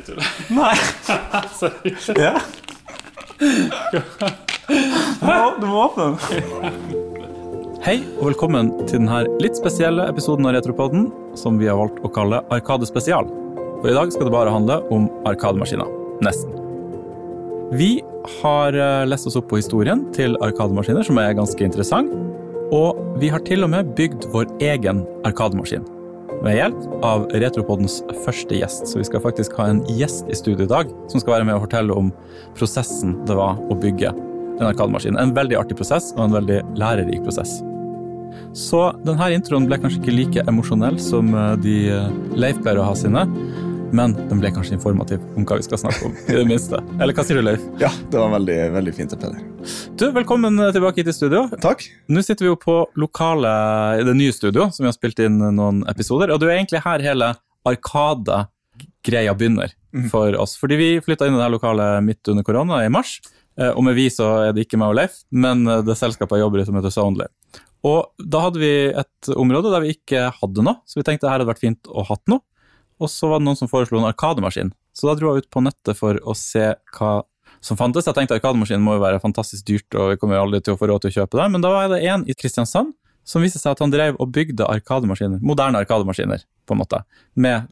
ikke tulle. Nei. Sorry. Ja. Du må, åpne den. Hei, og velkommen til denne litt spesielle episoden av Retropodden, som vi har valgt å kalle Arkade spesial. For i dag skal det bare handle om arkademaskiner. Nesten. Vi har eh, lest oss opp på historien til arkademaskiner, som er ganske interessant. Og vi har til og med bygd vår egen arkademaskin. Med hjelp av Retropoddens første gjest. Så vi skal faktisk ha en gjest i studio i dag som skal være med og fortelle om prosessen det var å bygge en arkademaskin. En veldig artig prosess og en veldig lærerik prosess. Så denne introen ble kanskje ikke like emosjonell som eh, de eh, Leif pleier å ha sine, men den ble kanskje informativ om hva vi skal snakke om. i det minste. Eller hva sier du, Leif? Ja, det var veldig, veldig fint, Peder. Du, Velkommen tilbake hit i studio. Takk. Nå sitter vi jo på lokale, i det nye studio, som vi har spilt inn noen episoder. Og du er egentlig her hele Arkade-greia begynner for oss. Fordi vi flytta inn i det her lokalet midt under korona, i mars. Eh, Og med vi så er det ikke meg og Leif, men eh, det selskapet jeg jobber i som heter Soundly. Og da hadde vi et område der vi ikke hadde noe, så vi tenkte her hadde vært fint å hatt noe. Og så var det noen som foreslo en arkademaskin. Så da dro jeg ut på nettet for å se hva som fantes. Jeg tenkte arkademaskinen må jo være fantastisk dyrt, og vi kommer jo aldri til å få råd til å kjøpe det. Men da var det en i Kristiansand som viste seg at han drev og bygde arkademaskiner, moderne arkademaskiner, på en måte, med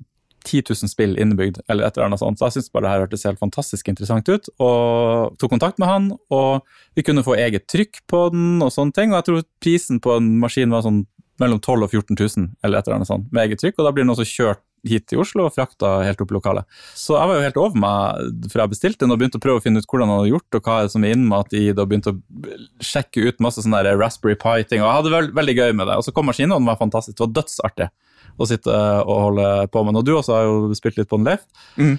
10 000 spill innebygd, eller et eller annet sånt. Så jeg syntes bare det her hørtes helt fantastisk interessant ut, og tok kontakt med han, og vi kunne få eget trykk på den og sånne ting, og jeg tror prisen på en maskin var sånn mellom 12 000 og 14 000, eller et eller annet sånt, med eget trykk, og da blir den også kjørt hit til Oslo og frakta helt opp i lokalet. Så jeg var jo helt over meg fra jeg bestilte den og begynte å prøve å finne ut hvordan han hadde gjort, og hva det som er innmat i det, og begynte å sjekke ut masse sånne der Raspberry Pie-ting. og jeg hadde veld, veldig gøy med det. Og så kom maskinen, og den var fantastisk. Det var dødsartig å sitte og holde på med den. Og du også har jo spilt litt på den, Leif. Mm.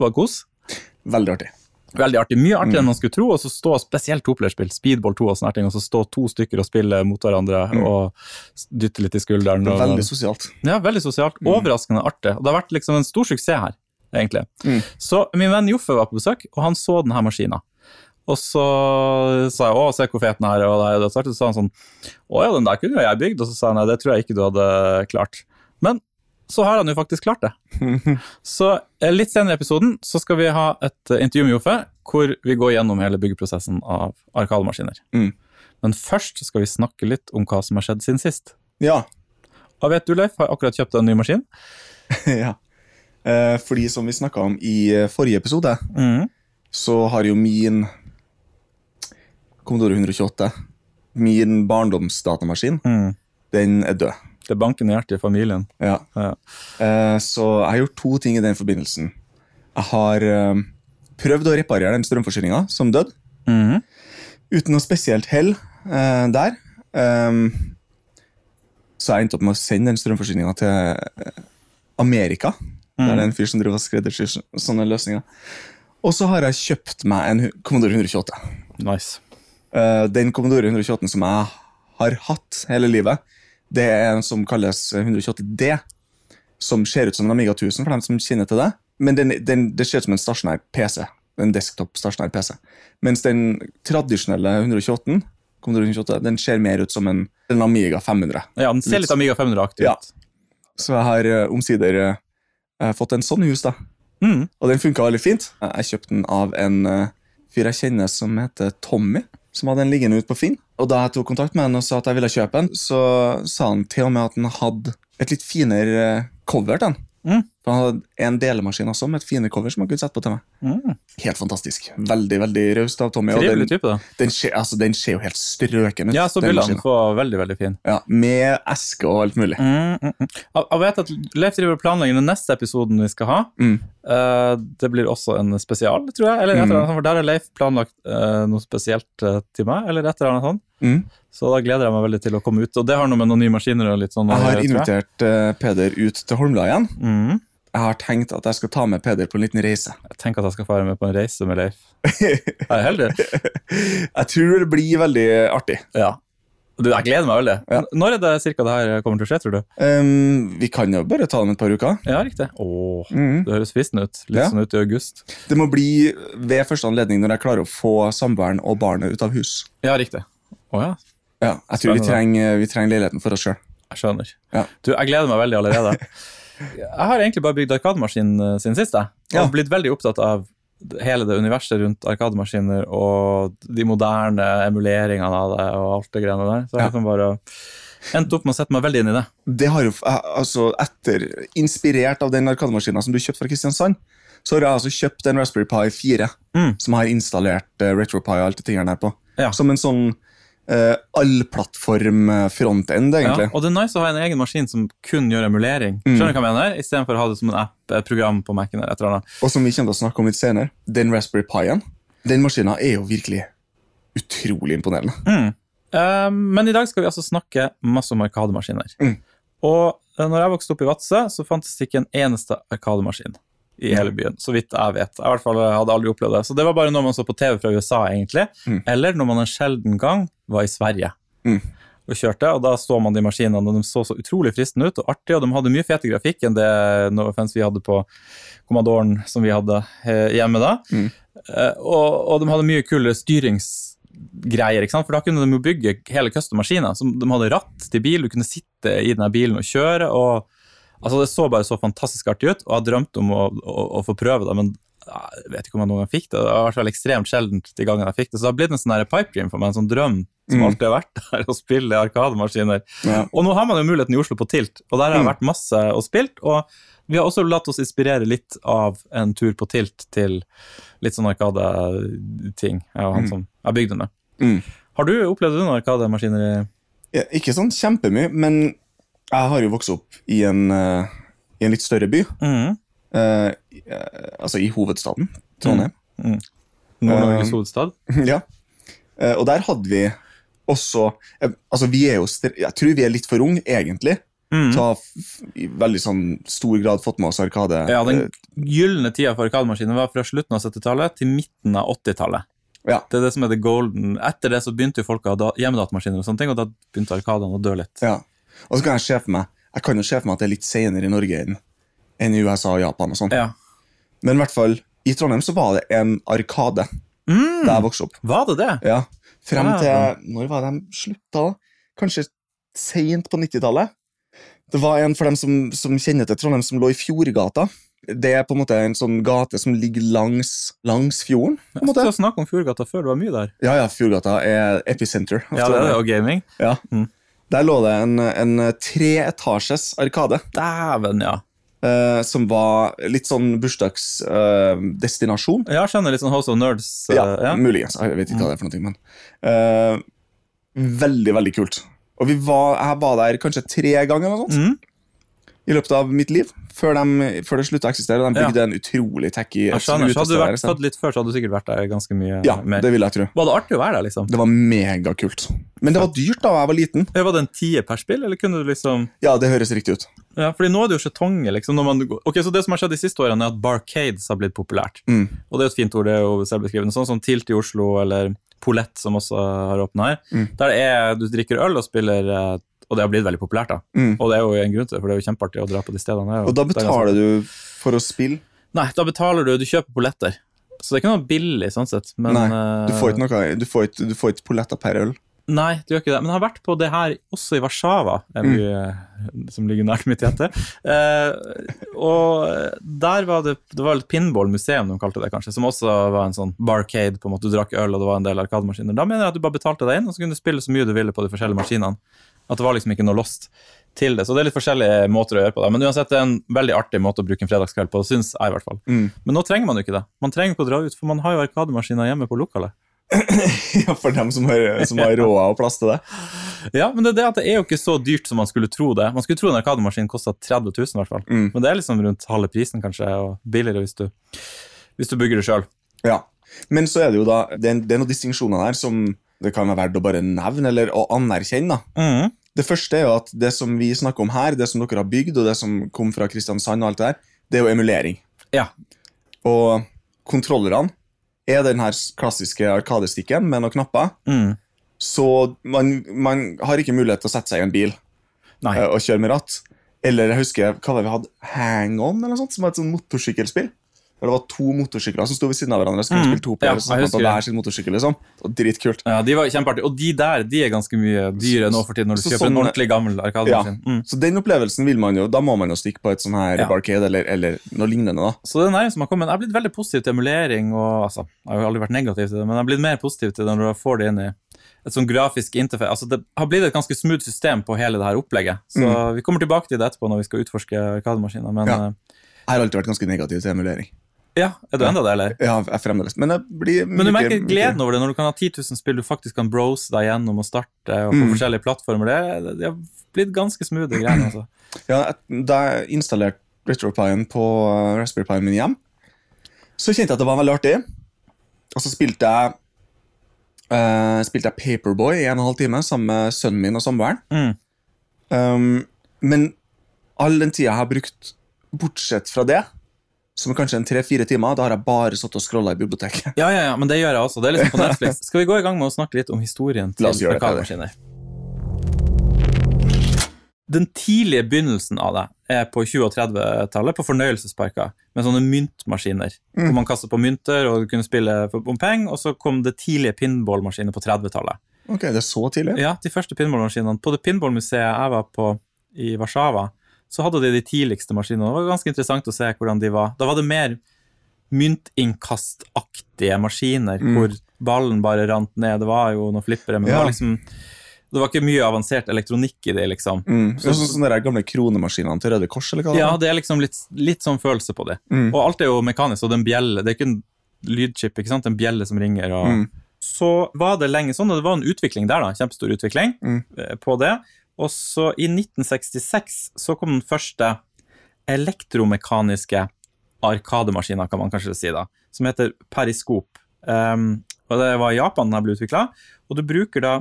Var kos? Veldig artig. Veldig artig. Mye artigere enn man skulle tro. Og så stå spesielt toplayerspill, Speedball 2 og sånne ting, og så stå to stykker og spille mot hverandre og dytte litt i skulderen. Og- veldig sosialt. ja, veldig sosialt. Overraskende artig. Og det har vært liksom en stor suksess her, egentlig. Mm. Så min venn Joffe var på besøk, og han så denne maskina. Og så sa jeg 'å, se hvor fet den er', og da det startet, så sa han sånn 'å ja, den der kunne jo jeg bygd', og så sa han nei, det tror jeg ikke du hadde klart. Men så har han jo faktisk klart det. Så eh, litt senere i episoden så skal vi ha et eh, intervju med Joffe, hvor vi går gjennom hele byggeprosessen av arkademaskiner. Mm. Men først skal vi snakke litt om hva som har skjedd siden sist. Ja. Og vet du, Leif, har akkurat kjøpt en ny maskin. ja. Eh, fordi som vi snakka om i forrige episode, så har jo min Commodore 128, min barndomsdatamaskin, Mm. den er død. Det bankende hjertet i familien. Ja. Ja. Eh, så jeg har gjort to ting i den forbindelsen. Jeg har eh, prøvd å reparere den strømforsyninga som døde, Mhm. uten noe spesielt hell eh, der. Um, så jeg endte opp med å sende den strømforsyninga til Amerika. Amerika. Der det er en fyr som driver og skreddersyr så- sånne løsninger. Og så har jeg kjøpt meg en Commodore 128. Nice. Den Commodore 128 som jeg har hatt hele livet, det er en som kalles 128D. Som ser ut som en Amiga 1000, for dem som kjenner til det. Men den, den, det ser ut som en stasjonær PC. En desktop stasjonær PC. Mens den tradisjonelle 128, 128, den ser mer ut som en, en Amiga 500. Ja, den ser litt Amiga 500-aktig Ja. ut. Så jeg har eh, omsider eh, fått en sånn hus, da. Mm. Og den funka veldig fint. Jeg kjøpte den av en eh, fyr jeg kjenner som heter Tommy, som hadde den liggende ute på Finn. Og da jeg tok kontakt med han og sa at jeg ville kjøpe den, så sa han til og med at den hadde et litt finere eh, cover den. Mm. For han hadde en delemaskin også med et finere cover som han kunne sette på til meg. Mm. Helt fantastisk. Veldig veldig raust av Tommy. Trivelig den, type, da. den, ser, altså, den ser jo helt strøken ut. Ja, så den bildene få var veldig, veldig fin. Ja, Med eske og alt mulig. Mm, mm, mm. Jeg vet at Leif driver og planlegger den neste episoden vi skal ha. Mm. Eh, det blir også en spesial, tror jeg. Eller eller Mm. for Der har Leif planlagt eh, noe spesielt eh, til meg. eller et eller annet sånt. Mm. Så da gleder jeg meg veldig til å komme ut. Og det har noe med noen nye maskiner og litt sånn Jeg har invitert Peder ut til Holmlia igjen. Mm. Jeg har tenkt at jeg skal ta med Peder på en liten reise. Jeg tenker at jeg skal få være med på en reise med Leif. Jeg er heldig. Jeg tror det blir veldig artig. Ja. Du, jeg gleder meg veldig. Ja. Når er det cirka det her kommer til å skje, tror du? Um, vi kan jo bare ta det om et par uker. Ja, riktig. Åh, mm. Det høres fristende ut. Litt Ja. sånn ut i august. Det må bli ved første anledning når jeg klarer å få samboeren og barnet ut av hus. Ja, riktig. Å ja, Ja, jeg tror vi trenger, vi trenger leiligheten for oss sjøl. jeg skjønner. Ja. Du, jeg gleder meg veldig allerede. Jeg har egentlig bare bygd arkademaskin eh, siden sist. jeg. Og Ja. blitt veldig opptatt av hele det universet rundt arkademaskiner og de moderne emuleringene av det og alt det greiene der. Så jeg Ja. har liksom bare endt opp med å sette meg veldig inn i det. Det har jo, eh, altså etter, Inspirert av den arkademaskinen som du kjøpte fra Kristiansand, så har jeg altså kjøpt en Raspberry Pi 4 Mm. som har installert uh, RetroPie og alt det tingene der på. Ja. Som en sånn uh, allplattform frontend, egentlig. Ja, og det er nice å ha en egen maskin som kun gjør emulering. Skjønner du hva jeg mener? Istedenfor å ha det som en app, et program på Mac-en. eller et eller annet. Og som vi kommer til å snakke om litt senere, den Raspberry Pi-en, den maskinen er jo virkelig utrolig imponerende. Mm. Eh, men i dag skal vi altså snakke masse om arkademaskiner. Mm. Og eh, når jeg vokste opp i Vadsø, så fantes det ikke en eneste arkademaskin i hele byen. Så vidt jeg vet. Jeg i hvert fall hadde aldri opplevd det. Så det var bare noe man så på TV fra USA, egentlig. Mm. Eller når man en sjelden gang var i Sverige Mm. og kjørte. Og da så man de maskinene, og de så så utrolig fristende ut og artige. Og de hadde mye fete grafikk enn det no offense vi hadde på Commodoren som vi hadde eh, hjemme da. Mm. Eh, og, og de hadde mye kulere styringsgreier, ikke sant? for da kunne de jo bygge hele custom-maskiner. De hadde ratt til bil, du kunne sitte i denne bilen og kjøre. og altså Det så bare så fantastisk artig ut, og jeg drømte om å, å, å få prøve det. men jeg vet ikke om jeg noen gang fikk det. Det var i hvert fall ekstremt sjeldent de gangene jeg fikk det. Så det har blitt en sånn pipe dream for meg, en sånn drøm som Mm. alltid har vært der, å spille arkademaskiner. Ja. Og nå har man jo muligheten i Oslo på Tilt, og der har jeg Mm. vært masse og spilt. Og vi har også latt oss inspirere litt av en tur på Tilt til litt sånn arkadeting. Jeg og han Mm. som har bygd den. Mm. Har du opplevd noen arkademaskiner Ja, ikke sånn kjempemye, men jeg har jo vokst opp i en, eh, i en litt større by. mm. Uh, altså i hovedstaden, Trondheim. Nord-Norges uh, hovedstad? ja. Uh, og der hadde vi også Altså, vi er jo Jeg tror vi er litt for unge, egentlig. Mm. Til å ha f- f- i veldig sånn stor grad fått med oss Arkade. Ja, den gylne tida for arkademaskiner var fra slutten av 70-tallet til midten av 80-tallet. ja, Det er det som er the golden. Etter det så begynte jo folk å ha hjemmedatamaskiner, og sånne ting, og da begynte arkadene å dø litt. ja. Og så kan jeg se for meg Jeg kan jo se for meg at det er litt senere i Norge enn enn i USA og Japan. og sånn. Ja. Men i hvert fall, i Trondheim så var det en Arkade Mm, da jeg vokste opp. var det det? Ja, Frem Ja. til Når var det de slutta? da? Kanskje seint på 90-tallet? Det var en for dem som, som kjenner til Trondheim, som lå i Fjordgata. Det er på en måte en sånn gate som ligger langs, langs fjorden. på en måte. Jeg snakke om Fjordgata før, det var mye der. Ja, ja, Fjordgata er epicenter. Ja, det er det, og gaming. Ja. Mm. Der lå det en, en treetasjes arkade. Dæven, ja. Uh, som var litt sånn bursdagsdestinasjon. Ja, skjønner litt sånn House of Nerds. Uh, ja, ja. muligens. Jeg vet ikke hva det er for noe, men eh, Veldig, veldig kult. Og vi var, jeg var der kanskje tre ganger eller noe sånt, Mm. I løpet av mitt liv. Før, de, før det slutta å eksistere. De bygde en utrolig tacky Jeg skjønner. Så hadde du vært født litt før, så hadde du sikkert vært der ganske mye Ja, mer. det vil jeg tro. Var det artig å være der, liksom? Det var megakult. Men det var dyrt da jeg var liten. Ja, Var det en tier per spill, eller kunne du liksom Ja, det høres riktig ut. Ja, fordi nå er det jo skjetonger, liksom. Man... Ok, så det som har skjedd de siste årene, er at barcades har blitt populært. Mm. Og det er jo et fint ord, det er jo selvbeskrivende. Sånn som Tilt i Oslo, eller Polett, som også har åpna her. Mm. Der er, du drikker øl og spiller eh, Og det har blitt veldig populært, da. Mm. Og det er jo en grunn til det, for det er jo kjempeartig å dra på de stedene. Er Og da er betaler du for å spille. Nei, da betaler du Du kjøper polletter. Så det er ikke noe billig, sånn sett. Men, Nei, eh, Du får ikke noe, du får ikke, du får ikke polletter per øl. Nei, du gjør ikke det. Men jeg har vært på det her også i Warszawa, en Mm. by eh, som ligger nært mitt hjerte. Eh, og der var det Det var et pinballmuseum, de kalte det kanskje, som også var en sånn barcade. på en måte Du drakk øl, og det var en del arkademaskiner. Da mener jeg at du bare betalte deg inn, og så kunne du spille så mye du ville på de forskjellige maskinene. At det var liksom ikke noe lost til det. Så det er litt forskjellige måter å gjøre på det. Men uansett, det er en veldig artig måte å bruke en fredagskveld på, syns jeg i hvert fall. Mm. Men nå trenger man jo ikke det. Man trenger ikke å dra ut, for man har jo arkademaskiner hjemme på lokalet. Ja, For dem som har, som har råd og plass til det. Ja, men det er det at det er jo ikke så dyrt som man skulle tro det. Man skulle tro en arkademaskin kosta 30 000 i hvert fall. Mm. Men det er liksom rundt halve prisen kanskje, og billigere hvis du, hvis du bygger det sjøl. Ja. Men så er det jo da Det er, det er noen distinksjoner der som det kan være verdt å bare nevne eller å anerkjenne. da. Mm. Det første er jo at det som vi snakker om her, det som dere har bygd, og det som kom fra Kristiansand, og alt det der, det er jo emulering. Ja. Og kontrollerne er den her klassiske arkadestikken med noen knapper. Mm. Så man, man har ikke mulighet til å sette seg i en bil Nei. eh, og kjøre med ratt. Eller jeg husker hva var det vi hadde Hang On, eller noe sånt, som var et sånt motorsykkelspill. Der det var to motorsykler som sto ved siden av hverandre. Skulle Mm. spille to Ja, så på hver sin motorsykkel. liksom. Dritkult. Ja, De var kjempeartige. Og de der de er ganske mye dyre nå for tiden når du Så kjøper en sånn- ordentlig gammel Ja. arkademaskin. Mm. Så den opplevelsen vil man jo, da må man jo stikke på et sånn her Ja. barcade eller, eller noe lignende. da. Så det er nærmest som har kommet. Jeg har blitt veldig positiv til emulering. og altså, Jeg har jo aldri vært negativ til det, men jeg har blitt mer positiv til det når du får det inn i et sånn grafisk interface. Altså, det har blitt et ganske smooth system på hele det her opplegget. Så vi kommer tilbake til det etterpå når vi skal utforske arkademaskiner. Men Ja. ja. Jeg har alltid vært ganske negativ til emulering. Ja, er du enda det, eller? Ja, jeg fremdeles. Men blir Men du merker gleden over det når du kan ha 10 000 spill du faktisk kan browse deg gjennom og starte og på Mm. forskjellige plattformer. Det, det har blitt ganske smooth, greier. altså. Ja, Da jeg installerte RetroPien på uh, Raspberry Pien min hjem, så kjente jeg at det var veldig artig. Og så spilte jeg uh, spilte jeg Paperboy i en og en halv time sammen med sønnen min og samboeren. Mm. Um, men all den tida jeg har brukt, bortsett fra det, som kanskje en tre-fire timer, da har jeg bare satt og scrolla i biblioteket. Ja, ja, ja, men det gjør jeg også. Det er liksom på Netflix. Skal vi gå i gang med å snakke litt om historien til arkademaskiner? Den tidlige begynnelsen av det er på 20- og 30-tallet på fornøyelsesparker med sånne myntmaskiner. Hvor man kastet på mynter og kunne spille for om penger, og så kom det tidlige pinballmaskiner på 30-tallet. Ok, det er så tidlig? Ja, de første pinballmaskinene. På det pinballmuseet jeg var på i Warszawa, så hadde de de tidligste maskinene. Det var ganske interessant å se hvordan de var. Da var det mer myntinnkastaktige maskiner, hvor ballen bare rant ned. Det var jo noen flippere, men det var liksom det var ikke mye avansert elektronikk i det, liksom. Mm. Det er sånn, sånne der gamle kronemaskinene til Røde Kors, eller hva det Ja, det er liksom litt, litt sånn følelse på det. Mm. Og alt er jo mekanisk, og er bjelle. Det er ikke en lydchip, ikke sant? Er en bjelle som ringer. Og... Mm. Så var det lenge sånn, og det var en utvikling der, da. Kjempestor utvikling Mm. eh, på det. Og så i 1966 så kom den første elektromekaniske arkademaskinen, kan man kanskje si, da, som heter periskop. Um, og det var i Japan den ble utvikla, og du bruker da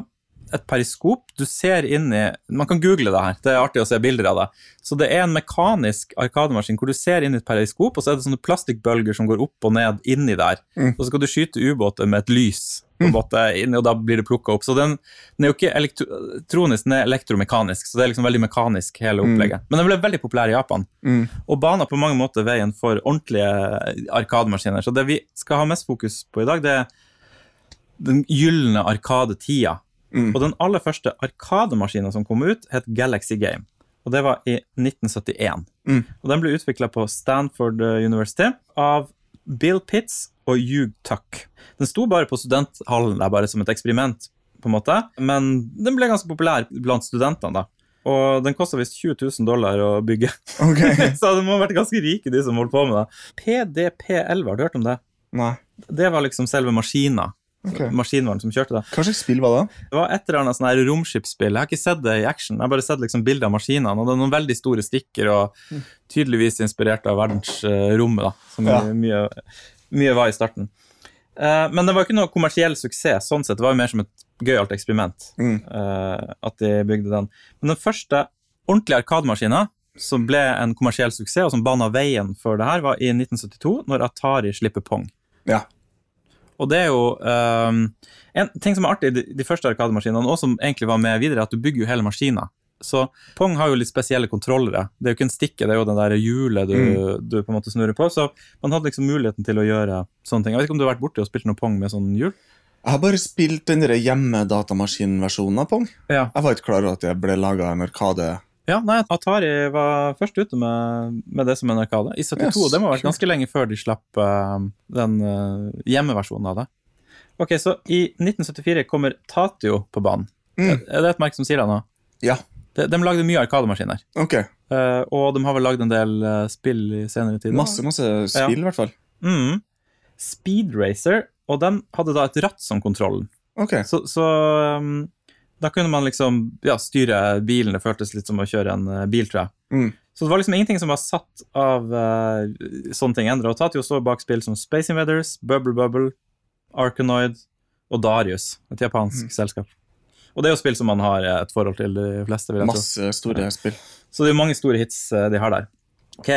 et periskop. Du ser inn i Man kan google det her, det er artig å se bilder av det. Så det er en mekanisk arkademaskin hvor du ser inn i et periskop, og så er det sånne plastikkbølger som går opp og ned inni der. Mm. Og så skal du skyte ubåter med et lys, på en måte, og da blir det plukka opp. Så den, den er jo ikke elektronisk, den er elektromekanisk, så det er liksom veldig mekanisk, hele opplegget. Men den ble veldig populær i Japan, Mm. og bana på mange måter veien for ordentlige arkademaskiner. Så det vi skal ha mest fokus på i dag, det er den gylne arkadetida. Mm. Og den aller første arkademaskinen som kom ut, het Galaxy Game. Og det var i 1971. Mm. Og den ble utvikla på Stanford eh, University av Bill Pitts og Hugh Tuck. Den sto bare på studenthallen der, bare som et eksperiment, på en måte. Men den ble ganske populær blant studentene, da. Og den kosta visst 20 000 dollar å bygge. Okay. Så de må ha vært ganske rike, de som holdt på med det. PDP-11, har du hørt om det? Nei. Det var liksom selve maskina. Ok. Maskinvaren som kjørte det. Hva slags spill var det? Det var et eller annet sånn romskipsspill. Jeg har ikke sett det i action. Jeg har bare sett liksom bilder av maskinene. Og det er noen veldig store stikker, og tydeligvis inspirert av verdensrommet, da. Som Ja. mye, mye var i starten. Eh, Men det var ikke noe kommersiell suksess, sånn sett. Det var jo mer som et gøyalt eksperiment Mm. eh, at de bygde den. Men den første ordentlige arkademaskinen som ble en kommersiell suksess, og som bana veien for det her, var i 1972, når Atari slipper Pong. Ja. Og det er jo um, En ting som er artig i de, første arkademaskinene, og som egentlig var med videre, er at du bygger jo hele maskina. Så Pong har jo litt spesielle kontrollere. Det er jo ikke en stikke, det er jo den der hjulet du, Mm. du på en måte snurrer på. Så man hadde liksom muligheten til å gjøre sånne ting. Jeg vet ikke om du har vært borti og spilt noe Pong med sånn hjul? Jeg har bare spilt den hjemmedatamaskinversjonen av Pong. Ja. Jeg var ikke klar over at det ble laga en arkade. Ja, nei, Atari var først ute med, med det som en arkade i 72. Yes, det må ha vært ganske lenge før de slapp uh, den uh, hjemmeversjonen av det. Ok, Så i 1974 kommer Tatio på banen. Mm. Er det et merke som sier det nå? Ja, De, de lagde mye arkademaskiner. ok. Uh, og de har vel lagd en del spill i senere tid. Masse, masse spill, i hvert fall. Mm. Speed Racer, og den hadde da et ratt som kontrollen. Ok. Så, så um, da kunne man liksom ja, styre bilen. Det føltes litt som å kjøre en eh, bil, tror jeg. Mm. Så det var liksom ingenting som var satt av uh, sånne ting endra. Og Tatio står bak spill som Space Invaders, Bubble Bubble, Arkanoid og Darius, et japansk Mm. selskap. Og det er jo spill som man har eh, et forhold til, de fleste. vil jeg tro. Masse store spill. Så det er mange store hits de har der. Ok,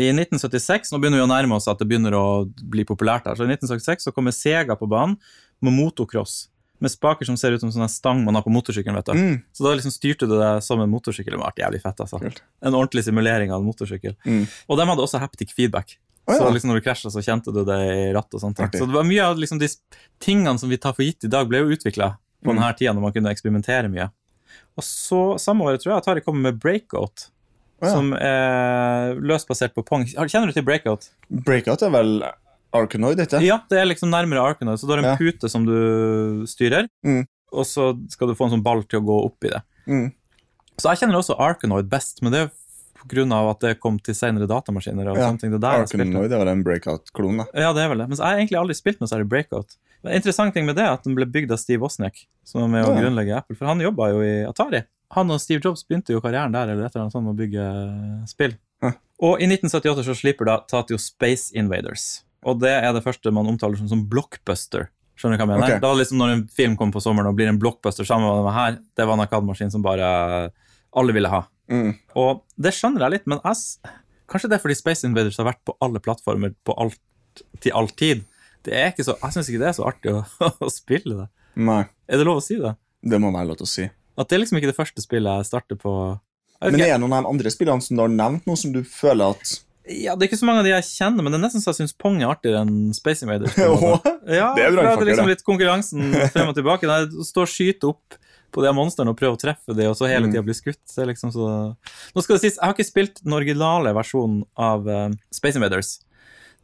I 1976, nå begynner vi å nærme oss at det begynner å bli populært her, så i 1976 så kommer Sega på banen med motocross. Med spaker som ser ut som sånn stang man har på motorsykkelen. vet du. Mm. Så da liksom styrte du det som en motorsykkel. Det var jævlig fett, altså. Kult. En ordentlig simulering av en motorsykkel. Mm. Og de hadde også haptic feedback. Å, Så liksom når du krasja, så kjente du det i rattet. og sånt. Så det var mye av liksom de tingene som vi tar for gitt i dag, ble jo utvikla på Mm. denne tida når man kunne eksperimentere mye. Og så samme året tror jeg at Atari kommer med Breakout, Oh, ja. som er løst basert på Pong. Kjenner du til Breakout? Breakout er vel Arkanoid, dette? Ja, det er liksom nærmere Arkanoid. Så du har en Ja. pute som du styrer, Mm. og så skal du få en sånn ball til å gå opp i det. Mm. Så jeg kjenner også Arkanoid best, men det er av at det kom til senere datamaskiner. og Ja, sånne ting. Det er der. Arkanoid er en breakout-klon, da. Ja, det er vel det. Men jeg har egentlig aldri spilt noe særlig Breakout. Men En interessant ting med det er at den ble bygd av Steve Wozniak, som er med å grunnlegge Apple. For han jobba jo i Atari. Han og Steve Jobs begynte jo karrieren der eller etter sånn med å bygge spill. Ja. Og i 1978 så slipper da Tatio Space Invaders. Og det er det første man omtaler som, som blockbuster. Skjønner du hva jeg mener? Okay. Det var liksom Når en film kom på sommeren og blir en blockbuster sammen med denne her, det var en Arkadmaskin som bare alle ville ha. Mm. Og det skjønner jeg litt, men jeg, kanskje det er fordi Space Invaders har vært på alle plattformer på alt, til all tid. Det er ikke så, jeg syns ikke det er så artig å, å spille det. Nei, Er det lov å si det? det må være lov til å si. At det er liksom ikke det første spillet jeg starter på. Okay. Men er det noen av de andre spillene som du har nevnt, noe som du føler at ja, det er ikke så mange av de jeg kjenner, men det er nesten så jeg syns Pong er artigere enn Space Invaders. Ja, Det er for det er liksom litt konkurransen frem og tilbake. Nei, stå og skyte opp på de monstrene og prøve å treffe dem, og så hele Mm. tida bli skutt. Det liksom så... Nå skal det sies, Jeg har ikke spilt den originale versjonen av eh, Space Invaders,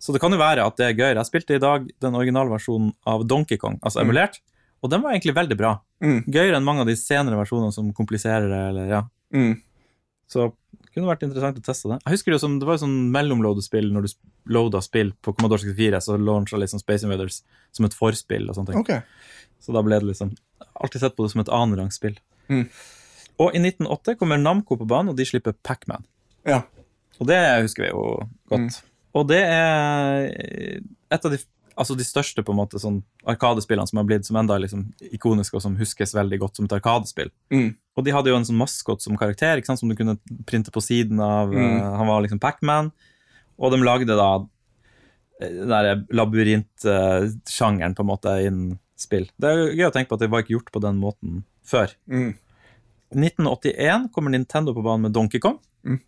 så det kan jo være at det er gøyere. Jeg spilte i dag den originale versjonen av Donkey Kong, altså Mm. emulert, og den var egentlig veldig bra. Mm. Gøyere enn mange av de senere versjonene som kompliserer det. eller ja. mm. Så det kunne vært interessant å teste det. Jeg husker Det som, det var jo sånn mellomloadespill når du loada spill på Commodore 64, så launcha liksom Space Invaders som et forspill. og sånne ting. Okay. Så da ble det liksom Alltid sett på det som et annenrangsspill. Mm. Og i 1908 kommer Namco på banen, og de slipper Pac-Man. Ja. Og det husker vi jo godt. Mm. Og det er et av de, altså de største på en måte sånn arkadespillene som har blitt som enda liksom ikoniske, og som huskes veldig godt som et arkadespill. Mm. Og de hadde jo en sånn maskot som karakter, ikke sant, som du kunne printe på siden av. Mm. uh, han var liksom Pac-Man. Og de lagde da eh, den der labyrintsjangeren på en måte innen spill. Det er jo gøy å tenke på at det var ikke gjort på den måten før. Mm. 1981 kommer Nintendo på banen med Donkey Kong. Mm.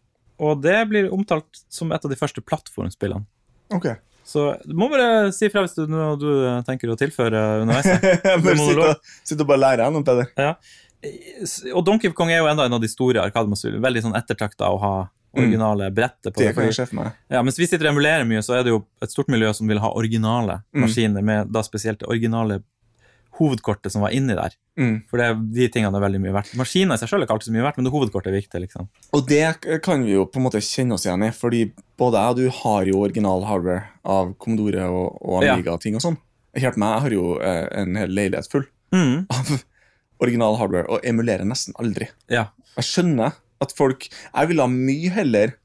Og det blir omtalt som et av de første plattformspillene. Ok. Så du må bare si fra hvis du, du tenker å tilføre underveis. bare du sitte og, bare lære noe, Peder. Og Donkey Kong er jo enda en av de store arkademasurene. Veldig sånn ettertrakta å ha originale brettet på Det det. Fordi, ja, mens vi sitter og emulerer mye, så er det jo et stort miljø som vil ha originale Mm. maskiner, med da spesielt originale hovedkortet som var inni der. Mm. For det, de tingene er veldig mye verdt. Maskiner i seg selv er ikke alltid så mye verdt, men det hovedkortet er viktig. liksom. Og det kan vi jo på en måte kjenne oss igjen i, fordi både jeg og du har jo original hardware av Commodore og, og Amiga-ting og sånn. Hjelp meg, jeg har jo eh, en hel leilighet full Mm. av original hardware og emulerer nesten aldri. Ja. Jeg skjønner at folk Jeg ville mye heller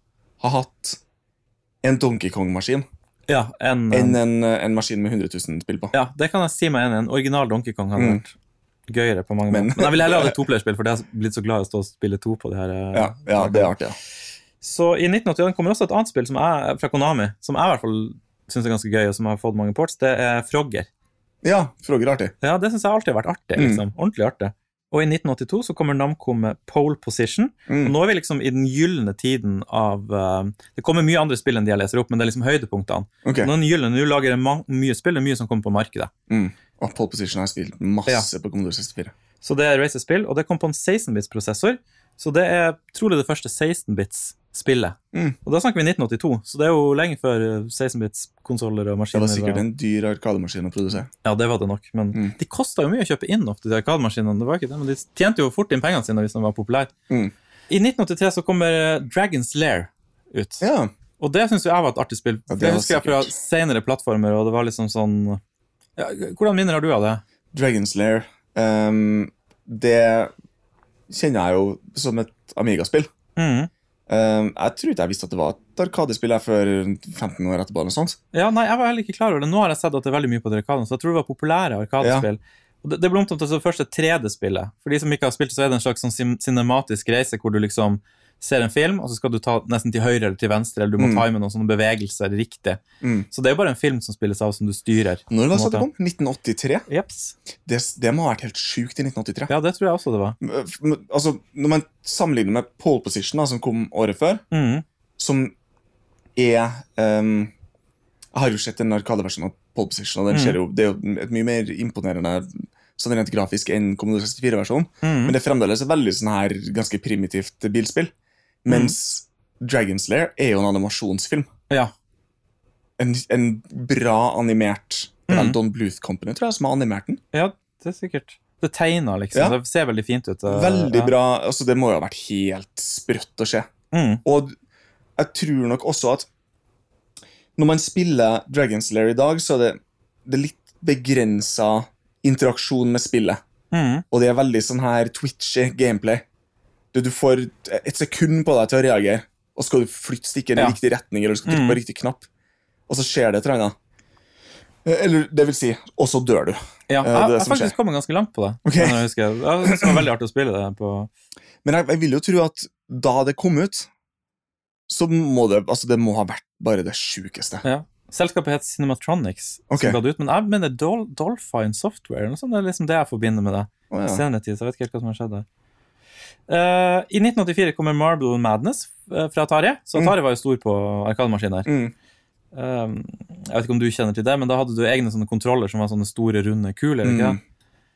ha hatt en Donkey Kong-maskin ja, enn en, en maskin med 100 000 spill på. ja, det kan jeg si meg enig. En original Donkey Kong hadde Mm. vært gøyere på mange Men- måter. Men jeg vil heller ha det toplayerspill, for jeg har blitt så glad i å stå og spille to på de her. eh, Ja, ja det er artig. Ja. Så i 1981 kommer også et annet spill som jeg, fra Konami, som jeg i hvert fall syns er ganske gøy, og som har fått mange ports. Det er Frogger. ja Frogger er artig. Ja, det syns jeg alltid har vært artig. Mm. liksom. Ordentlig artig. Og i 1982 så kommer Namco med Pole Position. Og Mm. nå er vi liksom i den gylne tiden av uh, Det kommer mye andre spill enn de jeg leser opp, men det er liksom høydepunktene. Okay. Nå er gylne, nå lager jeg mye spill, det er mye som kommer på markedet. Mm. Og Pole Position har jeg spilt masse på Commodore 64. Så det er racerspill, og det kom på en 16-bits-prosessor. Så det er trolig det første 16-bits-spillet. Mm. Og da snakker vi 1982, så det er jo lenge før eh, 16-bits-konsoller og Det var sikkert en dyr arkademaskin å produsere. Ja, det var det nok, men Mm. de kosta jo mye å kjøpe inn ofte, de arkademaskinene. Det var ikke det, men de tjente jo fort inn pengene sine hvis de var populære. Mm. I 1983 så kommer eh, Dragon's Lair ut. Ja. Og det syns jeg var et artig spill. Ja, det det husker jeg fra senere plattformer, og det var liksom sånn ja, Hvordan minner har du av det? Dragon's Lair. um, det kjenner jeg jo som et Amiga-spill. Mhm. Ehm, jeg tror ikke jeg visste at det var et arkadespill før 15 år etterpå. eller sånt. Ja, nei, Jeg var heller ikke klar over det. Nå har jeg sett at det er veldig mye på de arkadene, så jeg tror det var populære arkadespill. Og det, det ble omtalt som det første 3D-spillet. For de som ikke har spilt, så er det en slags sånn cinematisk reise hvor du liksom ser en film, og så skal du ta nesten til høyre eller til venstre, eller du må Mm. time noen sånne bevegelser riktig. Mm. Så det er jo bare en film som spilles av som du styrer. Når var det kom? 1983? Jeps. Det, det må ha vært helt sjukt i 1983. Ja, det tror jeg også det var. Altså, Når man sammenligner med Pole Position, da, som kom året før, mm. som er um, Jeg har jo sett en arkadeversjon av Pole Position, og den skjer ser jo, det er jo et mye mer imponerende sånn rent grafisk enn Commodore 64-versjonen. Mm. Men det er fremdeles et veldig sånn her ganske primitivt bilspill. Mens Dragon's Lair er jo en animasjonsfilm. Ja. En, en bra animert Det er Mm. Don Bluth Company tror jeg, som har animert den. ja, det er sikkert. Det tegner, liksom. Ja. Det ser veldig fint ut. uh, Veldig ja. bra. altså Det må jo ha vært helt sprøtt å se. Mm. Og jeg tror nok også at når man spiller Dragon's Lair i dag, så er det, det er litt begrensa interaksjon med spillet. Mm. Og det er veldig sånn her twitchy gameplay. Du, du får et sekund på deg til å reagere, og så skal du flytte stikken i Ja. riktig retning, eller du skal trykke på Mm. riktig knapp, og så skjer det et eller annet. Eller det vil si, og så dør du. Ja, Eh, jeg har faktisk skjer. kommet ganske langt på det. Okay. Jeg husker. Det var veldig artig å spille det på Men jeg, jeg vil jo tro at da det kom ut, så må det altså det må ha vært bare det sjukeste. ja. Selskapet het Cinematronics, okay. som ga det ut, men jeg mener Dol Dolphine Software. sånt, Det er liksom det jeg forbinder med det. Oh, ja. senere tid, så jeg vet ikke helt hva som har skjedd der. Eh, I 1984 kommer Marble Madness eh, fra Atari. Så Mm. Atari var jo stor på arkademaskiner. Mm. Um, jeg vet ikke om du kjenner til det, men da hadde du egne sånne kontroller som var sånne store, runde kuler. Mm.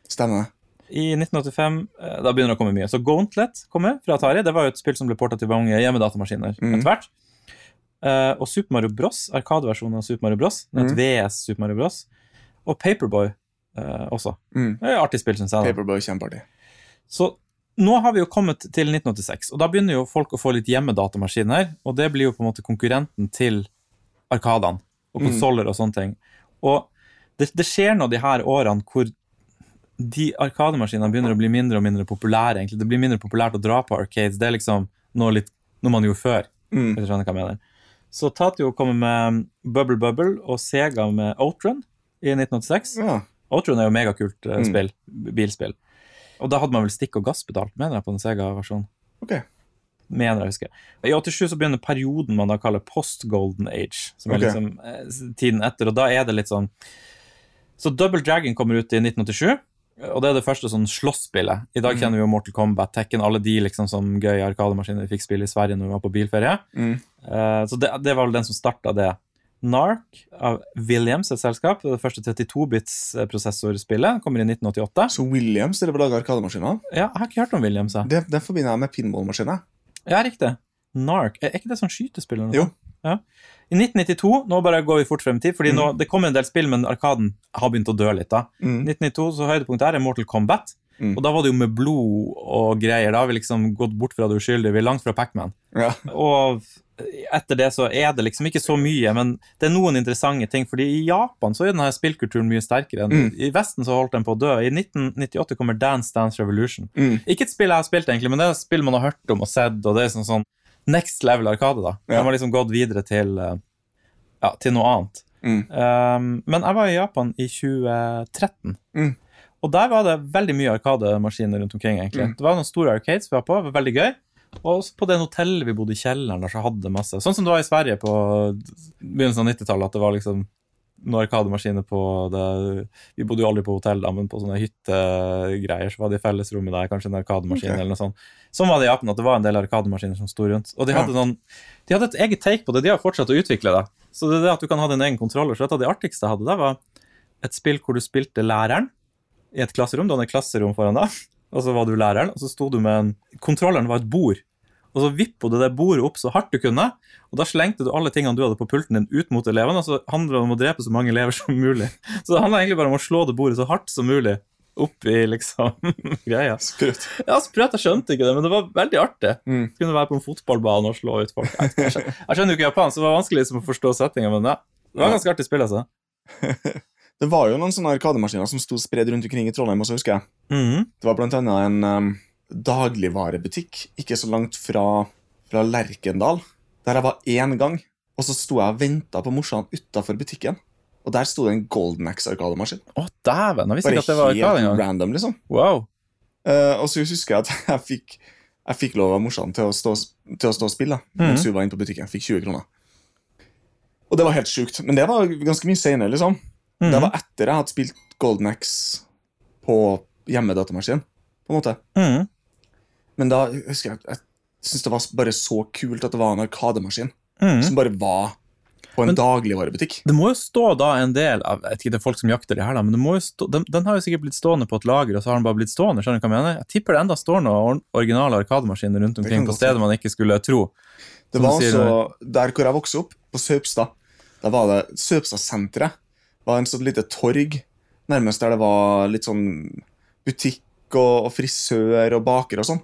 Stemmer. I 1985 eh, da begynner det å komme mye. Så Gauntlet kommer fra Atari. Det var jo et spill som ble porta til mange hjemmedatamaskiner Mm. etter hvert. Uh, og Super Mario Bros, arkadeversjonen av Super Mario Bros, et Mm. VS Super Mario Bros, og Paperboy uh, også. Mm. Det er et artig spill, syns jeg. da. Paperboy kjempeartig. Så nå har vi jo kommet til 1986, og da begynner jo folk å få litt hjemmedatamaskiner, og det blir jo på en måte konkurrenten til arkadene og Mm. konsoller og sånne ting. Og det, det skjer nå de her årene hvor de arkademaskinene begynner å bli mindre og mindre populære. egentlig. Det blir mindre populært å dra på arcades. Det er liksom noe, litt, noe man gjorde før. Mm. hvis du skjønner hva jeg mener. Så Tatio kommer med Bubble Bubble og Sega med Outrun i 1986. Ja. Outrun er jo megakult eh, Mm. spill, bilspill. Og da hadde man vel stikk og gasspedal, mener jeg, på den Sega-versjonen. Ok. Mener jeg husker. I 87 så begynner perioden man da kaller post-golden age, som er Ok. liksom eh, tiden etter, og da er det litt sånn Så Double Dragon kommer ut i 1987, og det er det første sånn slåsspillet. I dag Mm. kjenner vi jo Mortal Kombat, Tekken, alle de liksom som gøye arkademaskiner vi fikk spille i Sverige når vi var på bilferie. Mm. Uh, så det, det var vel den som starta det. Narc av Williams, et selskap. Det første 32-bits-prosessorspillet kommer i 1988. Så Williams dere vil lage arkademaskiner? Ja, jeg har ikke hørt om Williams. jeg. Det, det forbinder jeg med pinballmaskiner. Ja, riktig. Narc. Er er ikke det sånn skytespill? Jo. Ja. I 1992, nå bare går vi fort frem i tid, fordi Mm. nå, det kommer en del spill, men Arkaden har begynt å dø litt. da. Mm. 1992, så høydepunktet her er Mortal Kombat. Mm. Og da var det jo med blod og greier. Da har vi liksom gått bort fra det uskyldige. Vi er langt fra Pacman. Ja. Og etter det så er det liksom ikke så mye, men det er noen interessante ting. fordi i Japan så er denne spillkulturen mye sterkere. enn Mm. I Vesten så holdt den på å dø. I 1998 kommer Dance Dance Revolution. Mm. Ikke et spill jeg har spilt, egentlig, men det er et spill man har hørt om og sett, og det er sånn, sånn next level arkade. da. Ja. De har liksom gått videre til, eh, ja, til noe annet. Mm. Um, men jeg var i Japan i 2013. Mm. Og der var det veldig mye arkademaskiner rundt omkring. egentlig. Mm. Det var noen store arcades vi var på, det var veldig gøy. Og også på det hotellet vi bodde i kjelleren, der så hadde masse. Sånn som det var i Sverige på begynnelsen av 90-tallet, at det var liksom noen arkademaskiner på det Vi bodde jo aldri på hotell, da, men på sånne hyttegreier så var det i fellesrommet der kanskje en arkademaskin okay. eller noe sånt. Sånn var det i Japan, at det var en del arkademaskiner som sto rundt. Og de hadde, noen, de hadde et eget take på det. De har fortsatt å utvikle det. Så det er det at du kan ha din egen kontroller. Så et av de artigste jeg hadde, det var et spill hvor du spilte læreren i et klasserom. Du hadde et klasserom foran deg, og så var du læreren, og så sto du med en Kontrolleren var et bord. Og så vippa du det bordet opp så hardt du kunne, og da slengte du alle tingene du hadde på pulten din, ut mot elevene, og så handla det om å drepe så mange elever som mulig. Så det handla egentlig bare om å slå det bordet så hardt som mulig opp i liksom greia. Sprøtt. Ja, sprøtt, jeg skjønte ikke det, men det var veldig artig. Mm. Kunne være på en fotballbane og slå ut folk. Jeg skjønner jo ikke japansk, så det var vanskelig liksom å forstå settinga, men ja, det var ganske artig spill, altså. Det var jo noen sånne arkademaskiner som sto spredd rundt omkring i Trondheim. også, husker jeg. Mm. Det var blant annet en um, dagligvarebutikk ikke så langt fra, fra Lerkendal, der jeg var én gang. Og så sto jeg og venta på morsan utafor butikken, og der sto det en Golden Axe-arkademaskin. Å, dæven! Jeg visste Bare ikke at det var arkade engang. random, liksom. Wow. Uh, og så husker jeg at jeg fikk, jeg fikk lov av morsan til å stå, til å stå og spille mens Mhm. hun var inne på butikken. Fikk 20 kroner. Og det var helt sjukt. Men det var ganske mye senere, liksom. Mhm. Det var etter jeg hadde spilt Golden Axe på hjemmedatamaskin. På en måte. Mm. Men da husker jeg jeg syntes det var bare så kult at det var en arkademaskin mm. som bare var på en Men- dagligvarebutikk. Det må jo stå da en del av jeg vet ikke, det er folk som jakter det her, da, men det må jo stå, den, den har jo sikkert blitt stående på et lager, og så har den bare blitt stående. skjønner du hva jeg mener? Jeg tipper det enda står noen originale arkademaskiner rundt omkring på stedet steder man ikke skulle tro. Det var altså, Der hvor jeg vokste opp, på Saupstad, da var det Søbstadsenteret. Var en sånn lite torg, nærmest der det var litt sånn butikk og, og frisør og baker og sånn.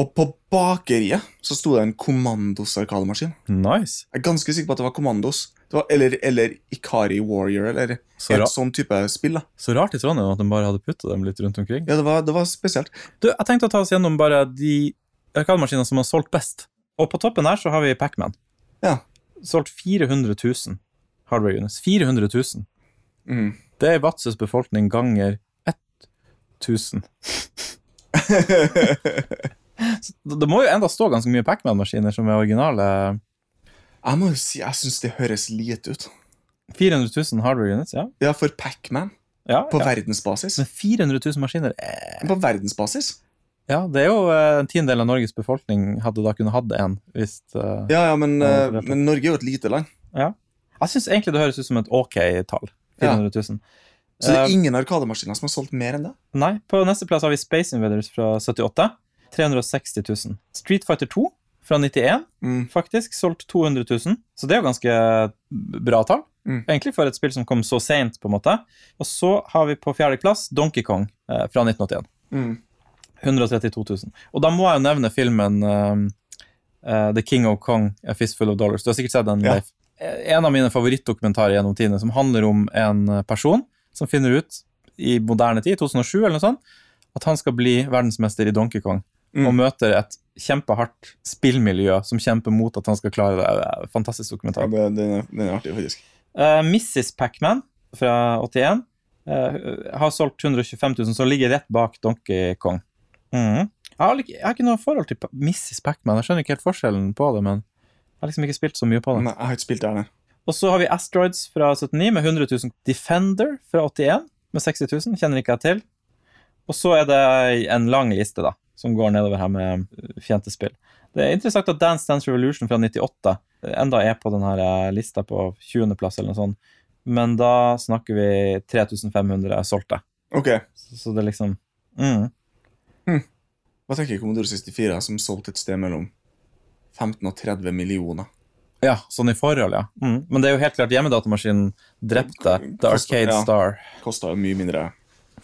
Og på bakeriet så sto det en Commandos arkademaskin. Nice. Jeg er ganske sikker på at det var Commandos. Det var, eller, eller Ikari Warrior, eller Så, en sånn type spill. da. så rart i Trondheim at de bare hadde putta dem litt rundt omkring. Ja, det var, det var spesielt. Du, jeg tenkte å ta oss gjennom bare de arkademaskinene som har solgt best. Og på toppen her så har vi Pacman. Ja. Solgt 400 000 hardware units. 400 000. Mm. Det er Vadsøs befolkning ganger 1000. Det må jo enda stå ganske mye Pacman-maskiner som er originale. jeg må jo si, jeg syns det høres lite ut. 400 000 hardware units, ja. Ja, for Pacman. ja, På ja. verdensbasis. Men 400 000 maskiner eh, På verdensbasis? Ja, det er jo eh, en tiendedel av Norges befolkning hadde da kunnet hatt en. Hvis, uh, Ja, ja, men, Ja, er men Norge er jo et lite land. Jeg syns egentlig det høres ut som et ok tall. 400 000. Så det Eh, er ingen arkademaskiner som har solgt mer enn det. Nei, på neste plass har vi Space Invaders fra 78. 360 000. Street Fighter 2 fra 91, Mm. faktisk, solgt 200 000. Så det er jo ganske bra tall. Mm. Egentlig for et spill som kom så seint, på en måte. Og så har vi på fjerdeplass Donkey Kong eh, fra 1981. Mm. 132 000. Og da må jeg jo nevne filmen um, uh, The King of Kong, A Fistful of Dollars. Du har sikkert sett den, Ja. Leif. Eh, En av mine favorittdokumentarer gjennom tidene, som handler om en eh, person som finner ut i moderne tid, 2007 eller noe sånt, at han skal bli verdensmester i Donkey Kong. Mm. Og møter et kjempehardt spillmiljø som kjemper mot at han skal klare det. Er Fantastisk Ja, dokumentar. det, den, er, den er artig, faktisk. Uh, Mrs. Pacman fra 81 uh, har solgt 125 000, så ligger rett bak Donkey Kong. Mm. Jeg, har, jeg har ikke noe forhold til Mrs. Pacman. Jeg skjønner ikke helt forskjellen på det, men jeg har liksom ikke spilt så mye på det. Nei, jeg har ikke spilt der, nei. Og så har vi Asteroids fra 79 med 100 000. Defender fra 81 med 60 000. Kjenner ikke jeg til. Og så er det en lang liste da, som går nedover her med uh, fjentespill. Det er interessant at Dance Dance Revolution fra 98 enda er på denne lista på 20.-plass eller noe sånt. Men da snakker vi 3500 solgte. Ok, Så, så det er liksom mm. Hva tenker Commodore 64 som solgte et sted mellom 15 og 30 millioner? Ja, sånn i forhold, ja. Mm. Men det er jo helt klart hjemmedatamaskinen drepte The Kosta- Arcade ja. Star. Kosta jo mye mindre